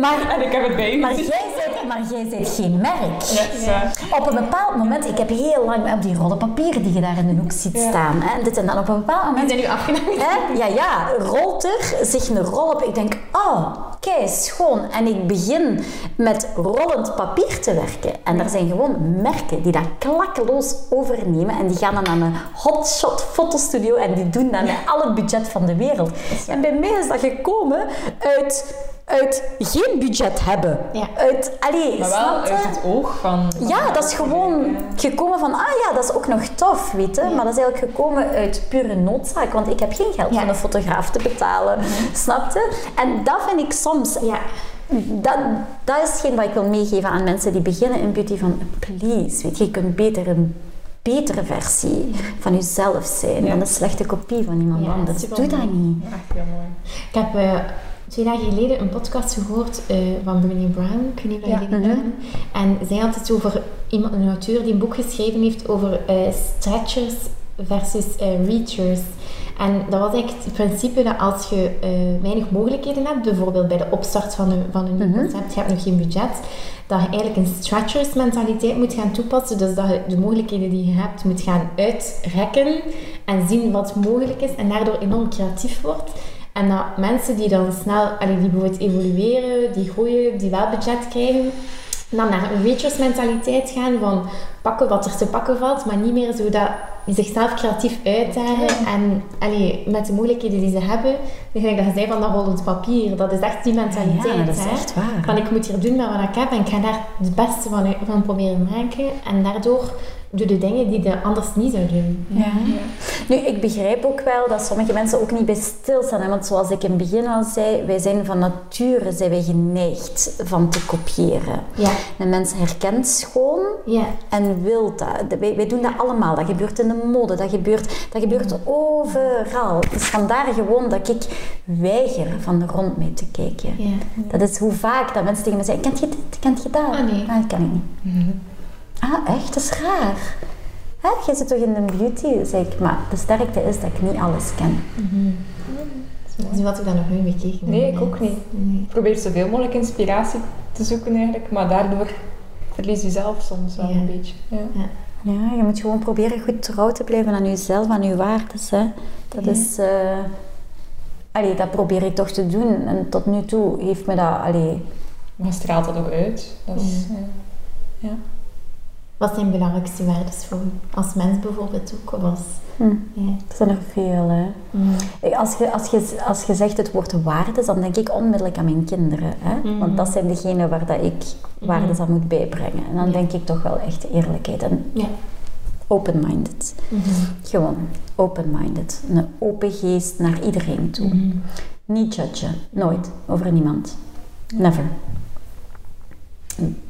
Maar, En ik heb het bij u maar, gezien. jij bent, maar jij bent geen merk. Ja. Op een bepaald moment, ik heb heel lang op die rollen papier die je daar in de hoek ziet Ja. staan. Hè, en dit en dan op een bepaald moment Die zijn nu afgenomen. Hè? Ja, ja, rolt er zich een rol op. Ik denk, oh, kei schoon. En ik begin met rollend papier te werken. En er zijn gewoon merken die dat klakkeloos overnemen. En die gaan dan naar een hotshot fotostudio en die doen dat met <laughs> al het budget van de wereld. En bij mij is dat gekomen uit, uit geen budget hebben. Ja. Uit, allee, Maar wel uit het oog van... van Ja, dat is gewoon gekomen van, ah ja, dat is ook nog tof, weet je. Maar dat is eigenlijk gekomen uit pure noodzaak, want ik heb geen geld Ja. om een fotograaf te betalen, snap je? En dat vind ik soms, Ja. dat, dat is hetgeen wat ik wil meegeven aan mensen die beginnen in beauty, van please, weet je, je kunt beter een betere versie van jezelf zijn Ja. dan een slechte kopie van iemand anders. Doe dat niet. Echt heel mooi. Ik heb eh, twee dagen geleden een podcast gehoord eh, van Brené Brown. Ik weet niet of Ja. jullie die kennen. En zij had het over iemand, een auteur die een boek geschreven heeft over eh, stretchers versus eh, reachers. En dat was eigenlijk het principe dat als je weinig mogelijkheden hebt, bijvoorbeeld bij de opstart van een, van een nieuw concept, je hebt nog geen budget, dat je eigenlijk een stretchers mentaliteit moet gaan toepassen. Dus dat je de mogelijkheden die je hebt moet gaan uitrekken en zien wat mogelijk is en daardoor enorm creatief wordt. En dat mensen die dan snel, allee, die bijvoorbeeld evolueren, die groeien, die wel budget krijgen, dan naar een reachers mentaliteit gaan van pakken wat er te pakken valt, maar niet meer zo dat zichzelf creatief uitdagen en allee, met de moeilijkheden die ze hebben, gelijk dat je zei van dat rollend papier, dat is echt die mentaliteit. Ja, dat is hè. echt waar. Van ik moet hier doen met wat ik heb en ik ga daar het beste van, van proberen maken en daardoor doe de dingen die je anders niet zou doen. Ja. Nu, ik begrijp ook wel dat sommige mensen ook niet bij stilstaan. Hè? Want zoals ik in het begin al zei, wij zijn van nature zijn wij geneigd van te kopiëren. Ja. Een mens herkent schoon Ja. en wil dat. Wij, wij doen dat allemaal. Dat gebeurt in de mode, dat gebeurt, dat gebeurt overal. Dus vandaar gewoon dat ik weiger van rond mee te kijken. Ja. Dat is hoe vaak dat mensen tegen me zeggen, kent je dit, kent je dat? Ah, nee. dat kan ik niet. Ah, echt? Dat is raar. Hè? Jij zit toch in de beauty? Zeg ik, maar de sterkte is dat ik niet alles ken. Dus wat ik daar nog nooit bekeken Nee, heb. ik ook niet. Nee. Ik probeer zoveel mogelijk inspiratie te zoeken eigenlijk, maar daardoor verlies je zelf soms wel Ja. een beetje. Ja. Ja, je moet gewoon proberen goed trouw te blijven aan jezelf, aan je waardes. Hè. Dat Ja. is... eh allee, dat probeer ik toch te doen. En tot nu toe heeft me dat... Allee, Maar je straalt dat ook uit. Dat is, ja. Wat zijn belangrijkste waarden voor u? Als mens bijvoorbeeld ook, of als... hm, Ja. er zijn er veel, hè. Mm. Ik- Als je, als, je, als je zegt het woord waardes, dan denk ik onmiddellijk aan mijn kinderen. Hè? Mhm. Want dat zijn degenen waar dat ik waardes aan moet bijbrengen. En dan Ja. denk ik toch wel echt eerlijkheid en Ja. open-minded. Gewoon open-minded. Een open geest naar iedereen toe. Niet judgen. Nooit. Over niemand. Never.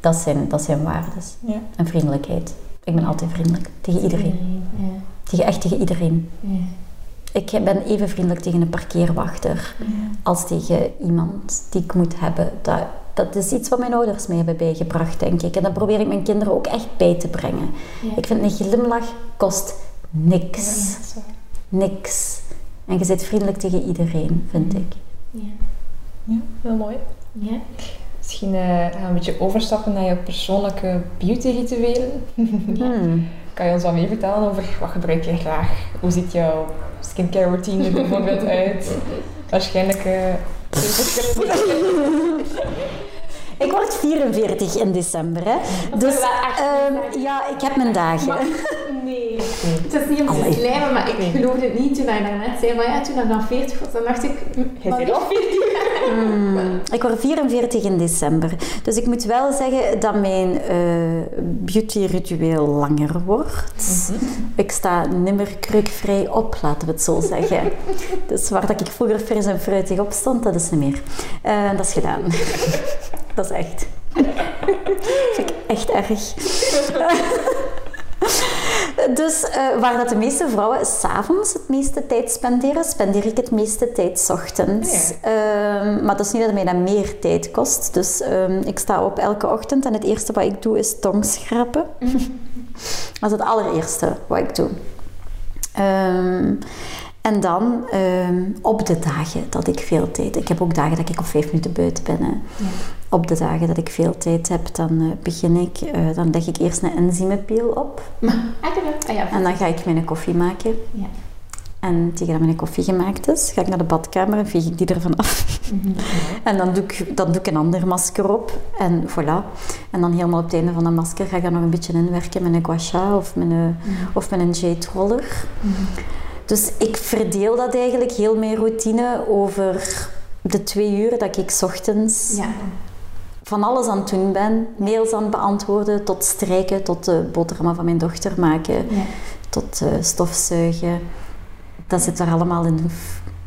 Dat zijn, dat zijn waardes. Ja. En vriendelijkheid. Ik ben altijd vriendelijk. Tegen iedereen. Ja. Tegen, echt tegen iedereen. Ja. Ik ben even vriendelijk tegen een parkeerwachter als tegen iemand die ik moet hebben. Dat, dat is iets wat mijn ouders mij hebben bijgebracht, denk ik. En dat probeer ik mijn kinderen ook echt bij te brengen. Ik vind een glimlach kost niks. Niks. En je zit vriendelijk tegen iedereen, vind ik. Ja. Ja, heel mooi. Ja. Misschien eh, gaan we een beetje overstappen naar je persoonlijke beauty-rituelen. Hmm. <laughs> Kan je ons wat meer vertellen over wat gebruik je graag? Hoe ziet jouw skincare routine er bijvoorbeeld uit? <laughs> Waarschijnlijk eh. <laughs> Ik word 44 in december, hè. Dus ehm, ja, ik heb mijn dagen. <laughs> Nee. Het is niet om te slijmen, maar ik Nee. geloofde het niet toen hij daarnet zei. Maar ja, toen ik dan 40 was, dan dacht ik... Jij bent is al 40? Hmm, Ik word 44 in december. Dus ik moet wel zeggen dat mijn eh beauty-ritueel langer wordt. Ik sta nimmer krukvrij op, laten we het zo zeggen. <laughs> Dus waar dat ik vroeger fris en fruitig op stond, dat is niet meer. Eh, dat is gedaan. <laughs> dat is echt. <laughs> vind ik echt erg. <laughs> Dus eh, waar dat de meeste vrouwen s'avonds het meeste tijd spenderen, spendeer ik het meeste tijd 's ochtends. Ehm, maar dat is niet dat mij dat meer tijd kost. Dus ehm, ik sta op elke ochtend en het eerste wat ik doe is tongschrappen. <laughs> dat is het allereerste wat ik doe. Ehm, en dan ehm, op de dagen dat ik veel tijd... Ik heb ook dagen dat ik op vijf minuten buiten ben. Op de dagen dat ik veel tijd heb, dan eh, begin ik... eh, dan leg ik eerst een enzymepeel op. <laughs> Ah. Ah ja, En dan ga ik mijn koffie maken. Ja. En tegen dat mijn koffie gemaakt is, ga ik naar de badkamer en veeg ik die ervan af. <laughs> En dan doe, ik, dan doe ik een ander masker op. En voilà. En dan helemaal op het einde van dat masker ga ik daar nog een beetje inwerken met een gua sha of met een, of met een jade roller. Dus ik verdeel dat eigenlijk, heel mijn routine, over de twee uur dat ik 's ochtends Ja. van alles aan het doen ben. Mails aan het beantwoorden, tot strijken, tot de boterhammen van mijn dochter maken, Ja. tot eh, stofzuigen. Dat zit er allemaal in.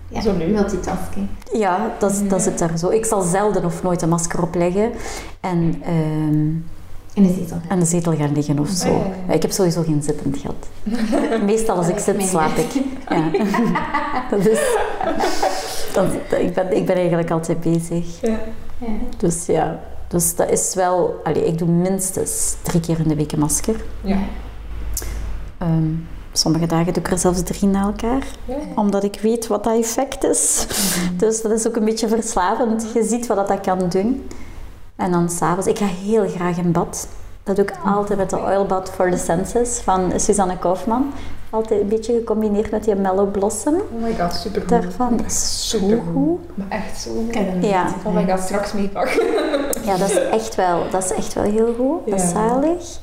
Ja, Zo leuk. multitasking. Ja, dat, dat zit daar zo. Ik zal zelden of nooit een masker opleggen en, ehm In de zetel. aan de zetel gaan liggen of zo. Ja. Ik heb sowieso geen zittend gehad. <laughs> Meestal als ik zit, slaap ik. Ja. <laughs> dat is, dat, ik, ben, ik ben eigenlijk altijd bezig. Ja. Ja. Dus ja, dus dat is wel... Allee, ik doe minstens drie keer in de week een masker. Ja. Ehm, sommige dagen doe ik er zelfs drie na elkaar. Ja. Omdat ik weet wat dat effect is. <laughs> Dus dat is ook een beetje verslavend. Je ziet wat dat kan doen. En dan s'avonds... Ik ga heel graag in bad. Dat doe ik altijd met de Oil Bath for the Senses van Suzanne Kaufman. Altijd een beetje gecombineerd met die Mellow Blossom Oh my god, super goed. daarvan. Dat is zo Supergoed. goed. Maar echt zo hem Ja. Oh my god, straks meepakken. Ja, dat is echt wel, dat is echt wel heel goed. Dat is Ja. zalig.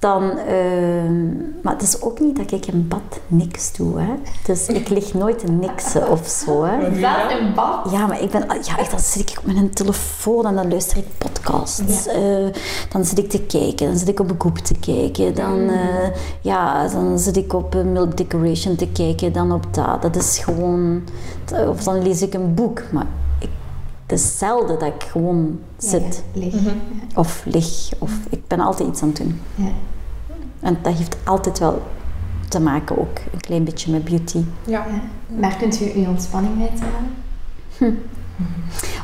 Dan, ehm, maar het is ook niet dat ik in bad niks doe. Hè. Dus ik lig nooit te niksen of zo. Hè. Zelfs in bad. Ja, maar ik ben, ja, echt, dan zit ik op mijn telefoon en dan luister ik podcasts. Ja. Eh, dan zit ik te kijken, dan zit ik op een koep te kijken. Dan, eh, ja, dan zit ik op eh, Milk Decoration te kijken, dan op dat. Dat is gewoon... Of dan lees ik een boek, maar het is zelden dat ik gewoon zit. Ja, licht. Of lig, of ik ben altijd iets aan het doen. Ja. En dat heeft altijd wel te maken ook een klein beetje met beauty. Ja. Ja. Daar kunt u uw ontspanning uit halen.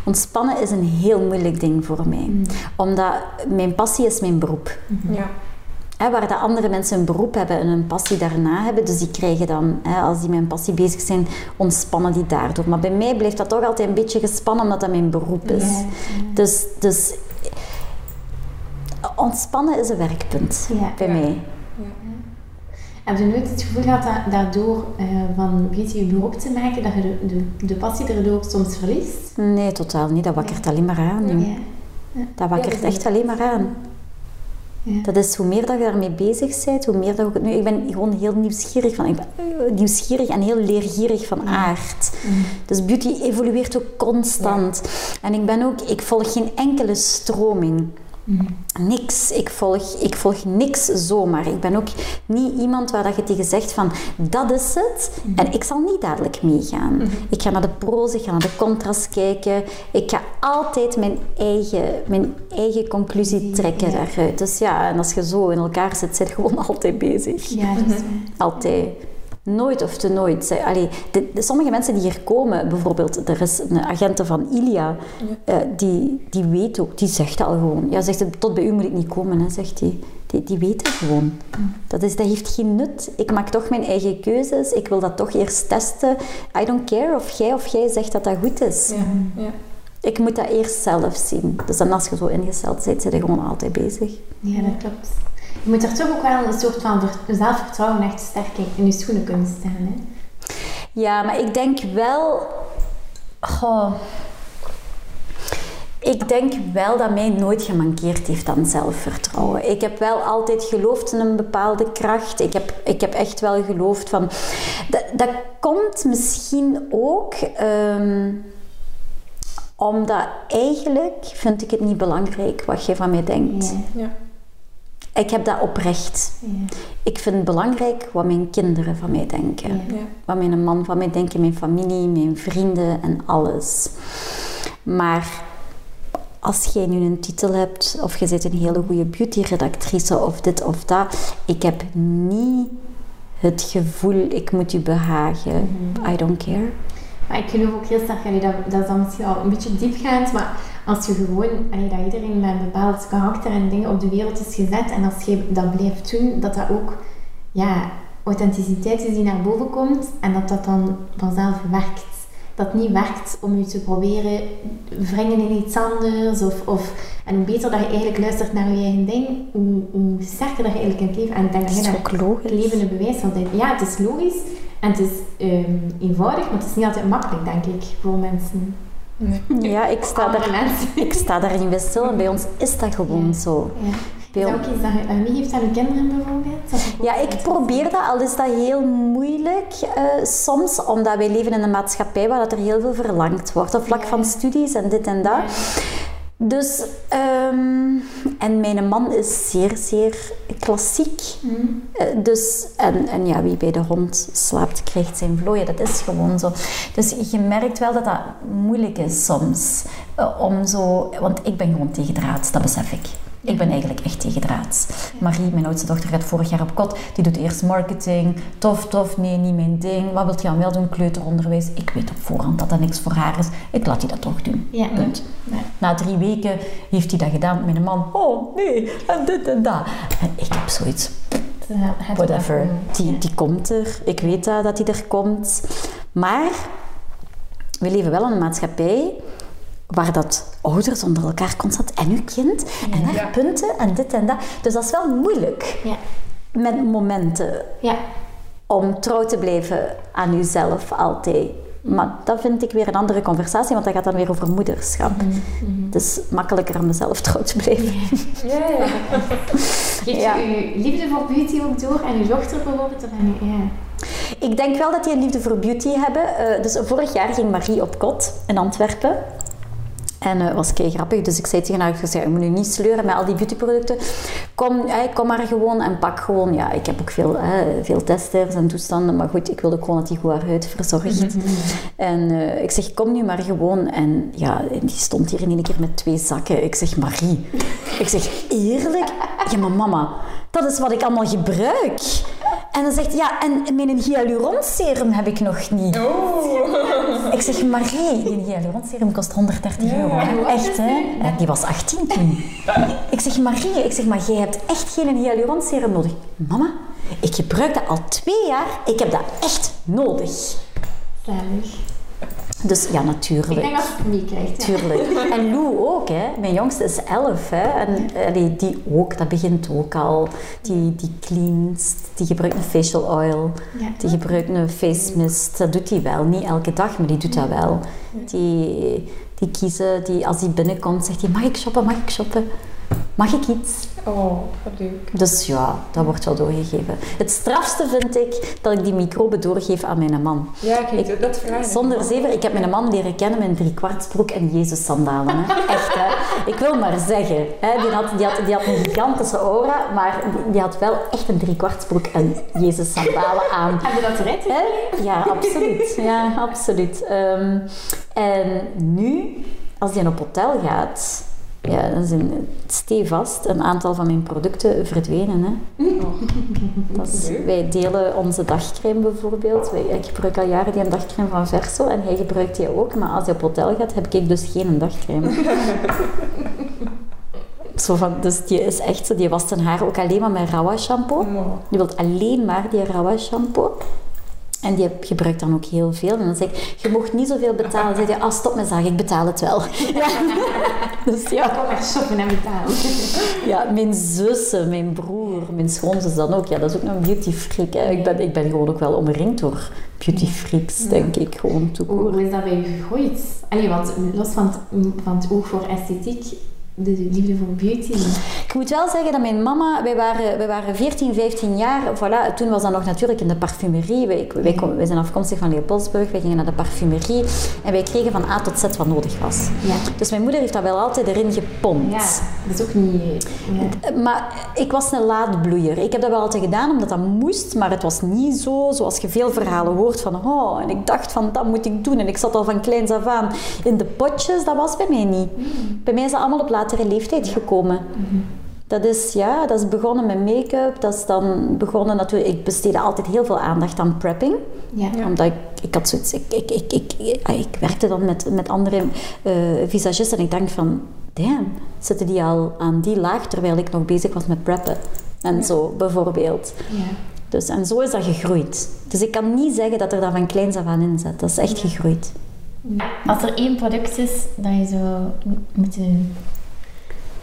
Ontspannen is een heel moeilijk ding voor mij. Omdat mijn passie is mijn beroep. Ja. Hè, waar de andere mensen een beroep hebben en een passie daarna hebben, dus die krijgen dan, hè, als die met een passie bezig zijn, ontspannen die daardoor. Maar bij mij blijft dat toch altijd een beetje gespannen, omdat dat mijn beroep is. Ja, Dus, dus ontspannen is een werkpunt Ja. bij mij. Heb je nooit het gevoel gehad dat daardoor eh, van beauty je beroep te maken, dat je de, de, de passie erdoor soms verliest? Nee, totaal niet. Dat wakkert alleen maar aan. Dat wakkert echt alleen maar aan. Ja. Dat is hoe meer dat je daarmee bezig bent, hoe meer dat je... Nu, ik ben gewoon heel nieuwsgierig van... Ik ben eh, nieuwsgierig en heel leergierig van aard. Dus beauty evolueert ook constant. En ik ben ook... Ik volg geen enkele stroming. Niks. Ik volg, ik volg niks zomaar. Ik ben ook niet iemand waar dat je tegen zegt van dat is het en ik zal niet dadelijk meegaan. Ik ga naar de pro's, ik ga naar de contra's kijken. Ik ga altijd mijn eigen, mijn eigen conclusie trekken daaruit. Dus ja, en als je zo in elkaar zit, zit je gewoon <laughs> altijd bezig. Ja, dat is waar. Altijd. Nooit of te nooit. Allee, de, de- sommige mensen die hier komen, bijvoorbeeld, er is een agente van Ilia, eh, die, die weet ook, die zegt al gewoon. Ja, zegt ze, tot bij u moet ik niet komen, hè, zegt hij. Die, die weet het gewoon. Dat, is, dat heeft geen nut. Ik maak toch mijn eigen keuzes. Ik wil dat toch eerst testen. I don't care of jij of jij zegt dat dat goed is. Ja, ja. Ik moet dat eerst zelf zien. Dus dan als je zo ingesteld bent, zit je gewoon altijd bezig. Ja, dat klopt. Je moet er toch ook wel een soort van ver- zelfvertrouwen echt sterk in- je schoenen kunnen staan. Hè? Ja, maar ik denk wel... Goh, ik denk wel dat mij nooit gemankeerd heeft aan zelfvertrouwen. Ik heb wel altijd geloofd in een bepaalde kracht. Ik heb, ik heb echt wel geloofd van... Dat, dat komt misschien ook... ehm, omdat eigenlijk vind ik het niet belangrijk wat je van mij denkt. Ja. Ja. Ik heb dat oprecht. Ja. Ik vind het belangrijk wat mijn kinderen van mij denken. Ja. Wat mijn man van mij denken, mijn familie, mijn vrienden en alles. Maar als jij nu een titel hebt, of je bent een hele goede beauty-redactrice, of dit of dat, ik heb niet het gevoel, ik moet u behagen. I don't care. Maar ik geloof ook heel sterk, allee, dat, dat is dan misschien al een beetje diepgaand, maar als je gewoon, allee, dat iedereen met een bepaald karakter en dingen op de wereld is gezet en als je dat blijft doen, dat dat ook ja, authenticiteit is die naar boven komt en dat dat dan vanzelf werkt. Dat niet werkt om je te proberen wringen in iets anders. Of, of, en hoe beter dat je eigenlijk luistert naar je eigen ding, hoe, hoe sterker dat je eigenlijk in het leven... En ik denk dat Dat je daar het levende bewijs van bent. Ja, het is logisch en het is ehm, eenvoudig, maar het is niet altijd makkelijk, denk ik, voor mensen. Nee. Ja, ik sta, daar, ik sta daar niet bij stil en bij ons is dat gewoon zo. Ja. Is dat ook iets dat je dat meegeeft aan je kinderen bijvoorbeeld? Ja, ik probeer dat, al is dat heel moeilijk eh, soms, omdat wij leven in een maatschappij waar dat er heel veel verlangd wordt, op vlak Ja. van studies en dit en dat. Dus, ehm, en mijn man is zeer, zeer klassiek. Eh, dus, en, en ja, wie bij de hond slaapt, krijgt zijn vlooien. Dat is gewoon zo. Dus je merkt wel dat dat moeilijk is soms. eh, om zo, want ik ben gewoon tegendraads, dat besef ik. Ik ben eigenlijk echt tegendraads. Marie, mijn oudste dochter, gaat vorig jaar op kot. Die doet eerst marketing. Tof, tof, nee, niet mijn ding. Wat wilt je dan wel doen? Kleuteronderwijs. Ik weet op voorhand dat dat niks voor haar is. Ik laat die dat toch doen. Ja. Punt. Ja. Na drie weken heeft hij dat gedaan met mijn man. Oh, nee, en dit en dat. En ik heb zoiets, whatever. Die, die komt er. Ik weet dat, dat die er komt. Maar we leven wel in een maatschappij waar dat ouders onder elkaar constant en uw kind en haar Ja. punten en dit en dat. Dus dat is wel moeilijk Ja. met momenten Ja. om trouw te blijven aan uzelf altijd. Maar dat vind ik weer een andere conversatie, want dat gaat dan weer over moederschap. Het is makkelijker om mezelf trouw te blijven. Ja, ja. Geeft Ja. je uw liefde voor beauty ook door en uw dochter bijvoorbeeld? Ja. Ik denk wel dat die een liefde voor beauty hebben. Eh, dus vorig jaar ging Marie op kot in Antwerpen. En dat was kei grappig, dus ik zei tegen haar, ik zei, je moet je niet sleuren met al die beautyproducten. Kom, eh, kom maar gewoon en pak gewoon. Ja, ik heb ook veel, eh, veel testers en toestanden, maar goed, ik wilde gewoon dat die goed haar huid verzorgt. En eh, ik zeg, kom nu maar gewoon. En ja, die stond hier in één keer met twee zakken. Ik zeg, Marie, ik zeg, eerlijk? Ja, maar mama, dat is wat ik allemaal gebruik. En dan zegt ja, en mijn hyaluronserum heb ik nog niet. Ik zeg, Marie, die hyaluronserum kost 130 euro. Echt, hè? Die was 18 toen. Ik zeg, Marie, ik zeg, maar jij hebt echt geen hyaluronserum nodig. Mama, ik gebruik dat al twee jaar. Ik heb dat echt nodig. Zalig. Dus ja, Ik natuurlijk. denk dat je het meekrijgt. Ja. Tuurlijk. <laughs> En Lou ook, hè. Mijn jongste is 11, hè. En allee, die ook, dat begint ook al. Die, die cleanst, die gebruikt een facial oil, Ja. die gebruikt een face mist. Dat doet hij wel. Niet elke dag, maar die doet dat wel. Die, die kiezen, die, als die binnenkomt, zegt hij, mag ik shoppen, mag ik shoppen? Mag ik iets? Oh, wat leuk. Dus ja, dat wordt wel doorgegeven. Het strafste vind ik dat ik die microben doorgeef aan mijn man. Ja, kijk, dat vraag ik. Zonder zeven, ik heb mijn man leren kennen met een driekwartsbroek en Jezus sandalen. Hè. <laughs> Echt, hè. Ik wil maar zeggen, hè. Die, had, die, had, die had een gigantische aura, maar die, die had wel echt een driekwartsbroek en Jezus sandalen aan. Heb je dat Hè? Ja, absoluut. Ja, absoluut. Ehm, en nu, als hij op hotel gaat, ja, dan zijn stevast een aantal van mijn producten verdwenen. Hè. <laughs> Dat is, wij delen onze dagcreme bijvoorbeeld. Wij, ik gebruik al jaren die een dagcreme van Verso en hij gebruikt die ook. Maar als hij op hotel gaat, heb ik dus geen dagcreme. <laughs> Zo van, dus die is echt zo, die wast zijn haar ook alleen maar met Rawa shampoo. Die wil alleen maar die Rawa shampoo. En die gebruikt dan ook heel veel. En dan zeg ik, je mocht niet zoveel betalen. Dan zeg je, ah, stop met zagen, ik betaal het wel. Ja. <laughs> Dus ja. Kom maar shoppen en betalen. <laughs> Ja, mijn zussen, mijn broer, mijn schoonzus dan ook. Ja, dat is ook nog een beauty freak. Hè. Ik, ben, ik ben gewoon ook wel omringd door beauty freaks, denk ik. Gewoon Hoe, hoe is dat bij gegroeid? Allee, want los van het, van het oog voor esthetiek, de, de liefde voor beauty. Ik moet wel zeggen dat mijn mama, wij waren, wij waren 14, 15 jaar. Voilà, toen was dat nog natuurlijk in de parfumerie. Wij, wij, kom- wij zijn afkomstig van Leopoldsburg. Wij gingen naar de parfumerie. En wij kregen van A tot Z wat nodig was. Ja. Dus mijn moeder heeft dat wel altijd erin gepompt. Ja, dat is ook niet... Ja. Maar ik was een laadbloeier. Ik heb dat wel altijd gedaan omdat dat moest, maar het was niet zo zoals je veel verhalen hoort van oh, en ik dacht van dat moet ik doen en ik zat al van kleins af aan in de potjes. Dat was bij mij niet. Bij mij is dat allemaal op latere leeftijd gekomen. Dat is, ja, dat is begonnen met make-up. Dat is dan begonnen natuurlijk... Ik besteedde altijd heel veel aandacht aan prepping. Ja. Omdat ik, ik had zoiets... Ik, ik, ik, ik, ik, ik werkte dan met, met andere eh, visagisten en ik dacht van... Damn, zitten die al aan die laag terwijl ik nog bezig was met preppen? En zo, bijvoorbeeld. Ja. Dus, en zo is dat gegroeid. Dus ik kan niet zeggen dat er dat van kleins af aan in zit. Dat is echt gegroeid. Als er één product is dat je zou moeten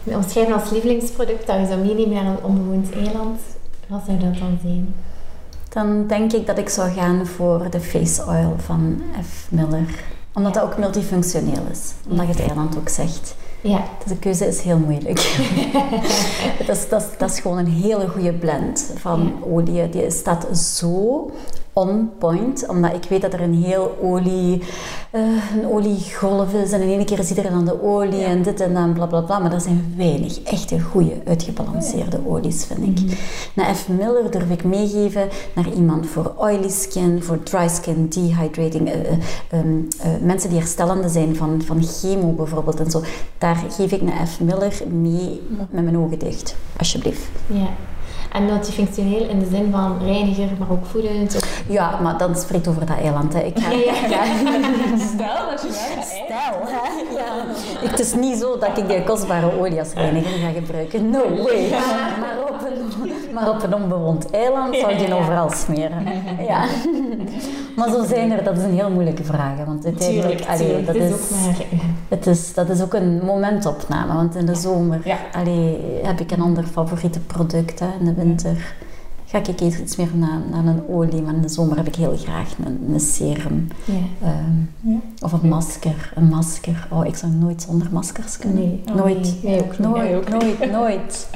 omschrijven als lievelingsproduct, dat je zou meenemen naar een onbewoond eiland, wat zou dat dan zijn? Dan denk ik dat ik zou gaan voor de face oil van F. Miller. Omdat dat ook multifunctioneel is. Omdat je het eiland ook zegt. Ja. Dus de keuze is heel moeilijk. <laughs> dat, is, dat, is, dat is gewoon een hele goede blend van olie. Die staat zo on point, omdat ik weet dat er een heel olie, eh, een oliegolf is en in één keer is iedereen aan de olie en dit en dan bla bla bla. Maar er zijn weinig echte goede uitgebalanceerde olies, vind ik. Na F. Miller durf ik meegeven naar iemand voor oily skin, voor dry skin, dehydrating, eh, eh, ehm, eh, mensen die herstellende zijn van, van chemo bijvoorbeeld en zo. Daar geef ik naar F. Miller mee met mijn ogen dicht, alsjeblieft. ja. En multifunctioneel in de zin van reiniger, maar ook voedend. Of... Ja, maar dan spreekt over dat eiland. Hè. Ik ga, Stel dat je gaat Stel, hè? Ja. Ik- Het is niet zo dat ik die kostbare olie als reiniger ga gebruiken. No way. Maar op een, maar op een onbewoond eiland zou die overal smeren. Ja. Maar zo zijn er, dat is een heel moeilijke vraag. hè, Want uiteindelijk, Tuurlijk, allee, tuurlijk. dat, is is, ook maar... het is, dat is ook een momentopname. Want in de zomer Ja. allee, heb ik een ander favoriete product. Hè. In de winter ga ik iets meer naar, naar een olie. Maar in de zomer heb ik heel graag een, een serum. Ja. Ehm, Of een masker. Een masker. Oh, ik zou nooit zonder maskers kunnen. Nee. Nooit. Nee, ook niet. Nooit, Nee, ook niet. nooit, nooit.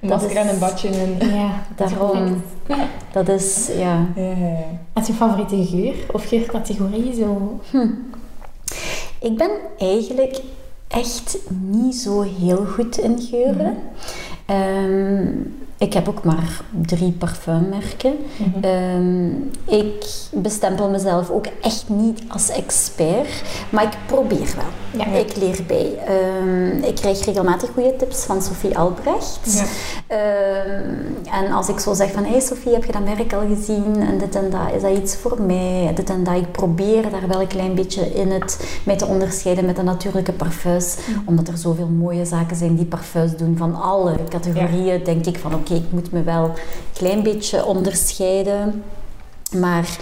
Een masker en een badje en... Ja, Daarom, <laughs> dat is, ja. Ja, ja, ja. Wat is je favoriete geur of geurcategorie? Zo? Ik ben eigenlijk echt niet zo heel goed in geuren. Ehm, ik heb ook maar drie parfummerken. Ehm, ik bestempel mezelf ook echt niet als expert, maar ik probeer wel. Ja. Ik leer bij. Ehm, ik krijg regelmatig goede tips van Sophie Albrecht. Ehm, en als ik zo zeg van, hé hey Sophie, heb je dat merk al gezien? En dit en dat, is dat iets voor mij? Dit en dat. Ik probeer daar wel een klein beetje in het mij te onderscheiden met de natuurlijke parfums. Omdat er zoveel mooie zaken zijn die parfums doen van alle categorieën. Denk ik van, oké, ik moet me wel een klein beetje onderscheiden. Maar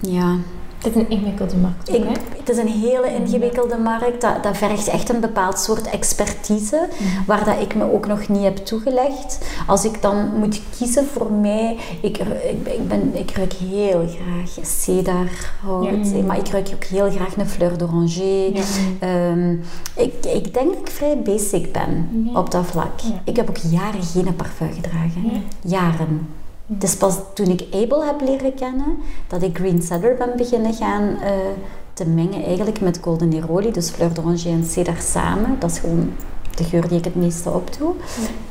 ja, Het is een ingewikkelde markt ook, ik, het is een hele ingewikkelde markt. Dat, dat vergt echt een bepaald soort expertise, waar dat ik me ook nog niet heb toegelegd. Als ik dan moet kiezen voor mij, ik, ik, ben- ik, ben, ik ruik heel graag cedarhout, maar ik ruik ook heel graag een fleur d'oranger. Ja. Ehm, ik, ik denk dat ik vrij basic ben Ja. op dat vlak. Ik heb ook jaren geen parfum gedragen. Jaren. Het is pas toen ik Abel heb leren kennen, dat ik Green Cedar ben beginnen gaan eh, te mengen eigenlijk met Golden Neroli, dus fleur d'oranger en cedar samen. Dat is gewoon de geur die ik het meeste opdoe.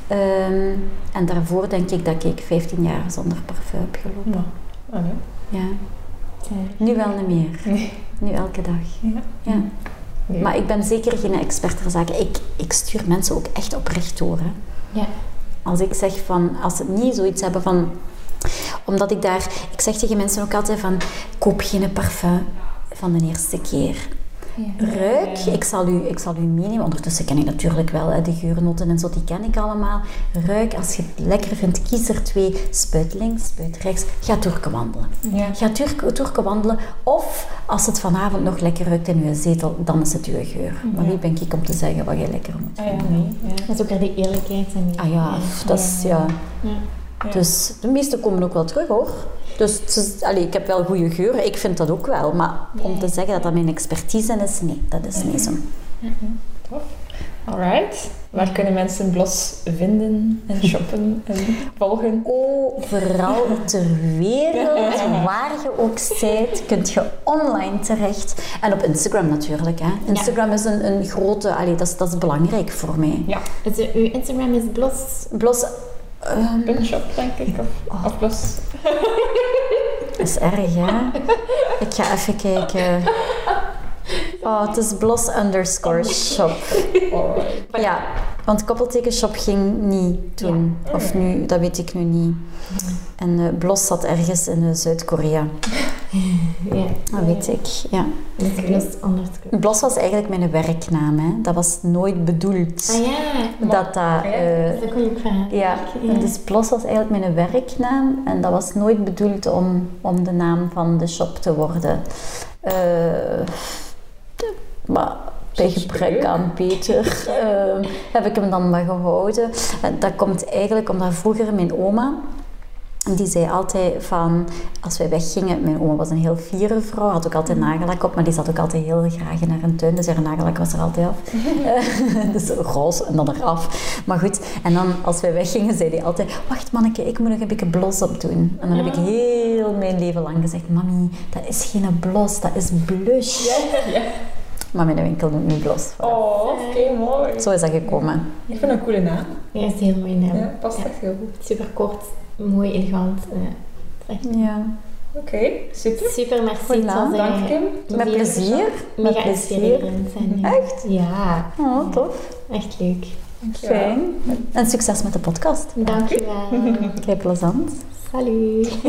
Ehm, en daarvoor denk ik dat ik 15 jaar zonder parfum heb gelopen. Ja. Oh. Ja. Ja. Nu wel niet meer. Nee. Nu elke dag. Ja. Nee. Maar ik ben zeker geen expert ter zake. Ik, ik stuur mensen ook echt oprecht door. Hè. Ja. Als ik zeg van, als ze niet zoiets hebben van... Omdat ik daar... Ik zeg tegen mensen ook altijd van, koop geen parfum van de eerste keer. Ruik, ik zal, u, ik zal u meenemen. Ondertussen ken ik natuurlijk wel hè, de geurnoten en zo, die ken ik allemaal. Ruik, als je het lekker vindt, kies er twee. Spuit links, spuit rechts. Ga turken wandelen. Ja. Ga turken, turken wandelen. Of als het vanavond nog lekker ruikt in je zetel, dan is het uw geur. Maar wie ben ik om te zeggen wat je lekker moet Ah ja, nee. Ja. Dat is ook weer die eerlijkheid. En die, Ah ja, dat is ja. Dus de meeste komen ook wel terug hoor. Dus is, allee, ik heb wel goede geuren, ik vind dat ook wel. Maar om te zeggen dat dat mijn expertise is, nee, dat is niet zo. Tof. Alright. Waar kunnen mensen Blos vinden en shoppen en volgen? Overal ter <laughs> wereld, waar je ook zijt, kunt je online terecht. En op Instagram natuurlijk. Hè. Instagram is een, een grote, allee, dat, is, dat is belangrijk voor mij. Ja, Dus, eh, uw Instagram is blos. Blos, ehm, puntshop denk ik. Of, of Blos. <laughs> dat is erg hè. Ik ga even kijken. Oh, het is blos underscore shop. Alright. Ja, want koppeltekenshop ging niet toen. Of nu, dat weet ik nu niet. En eh, Blos zat ergens in eh, Zuid-Korea. Ja. Dat weet ik, ja. Blos was eigenlijk mijn werknaam, hè. Dat was nooit bedoeld. Ah ja. Dat dat... eh, Dat is ook een leuk verhaal. ja, dus Blos was eigenlijk mijn werknaam en dat was nooit bedoeld om, om de naam van de shop te worden. Eh, maar bij gebrek aan beter eh, heb ik hem dan maar gehouden. En dat komt eigenlijk omdat vroeger mijn oma, die zei altijd van, als wij weggingen, mijn oma was een heel fiere vrouw, had ook altijd nagellak op, maar die zat ook altijd heel graag in haar tuin, dus haar nagellak was er altijd af. <laughs> Dus roze en dan eraf. Maar goed, en dan als wij weggingen, zei hij altijd, wacht manneke, ik moet nog een beetje blos op doen. En dan heb ik heel mijn leven lang gezegd, mami, dat is geen blos, dat is blush. Maar mijn winkel noemt nu blos. Oh, oké, mooi. Zo is dat gekomen. Ik vind het een coole naam. Ja, dat is een heel mooie naam. Ja, past echt heel goed. Super kort, mooi, elegant. eh, echt Ja. Oké, super. Super, merci. Voilà. Eh, Dank Kim. Met mega- plezier. Met Mega inspirerend. En, eh, Echt? Ja, Oh, tof. echt leuk. Fijn. En succes met de podcast. Dankjewel. Kijk, plezant. Salut. <laughs>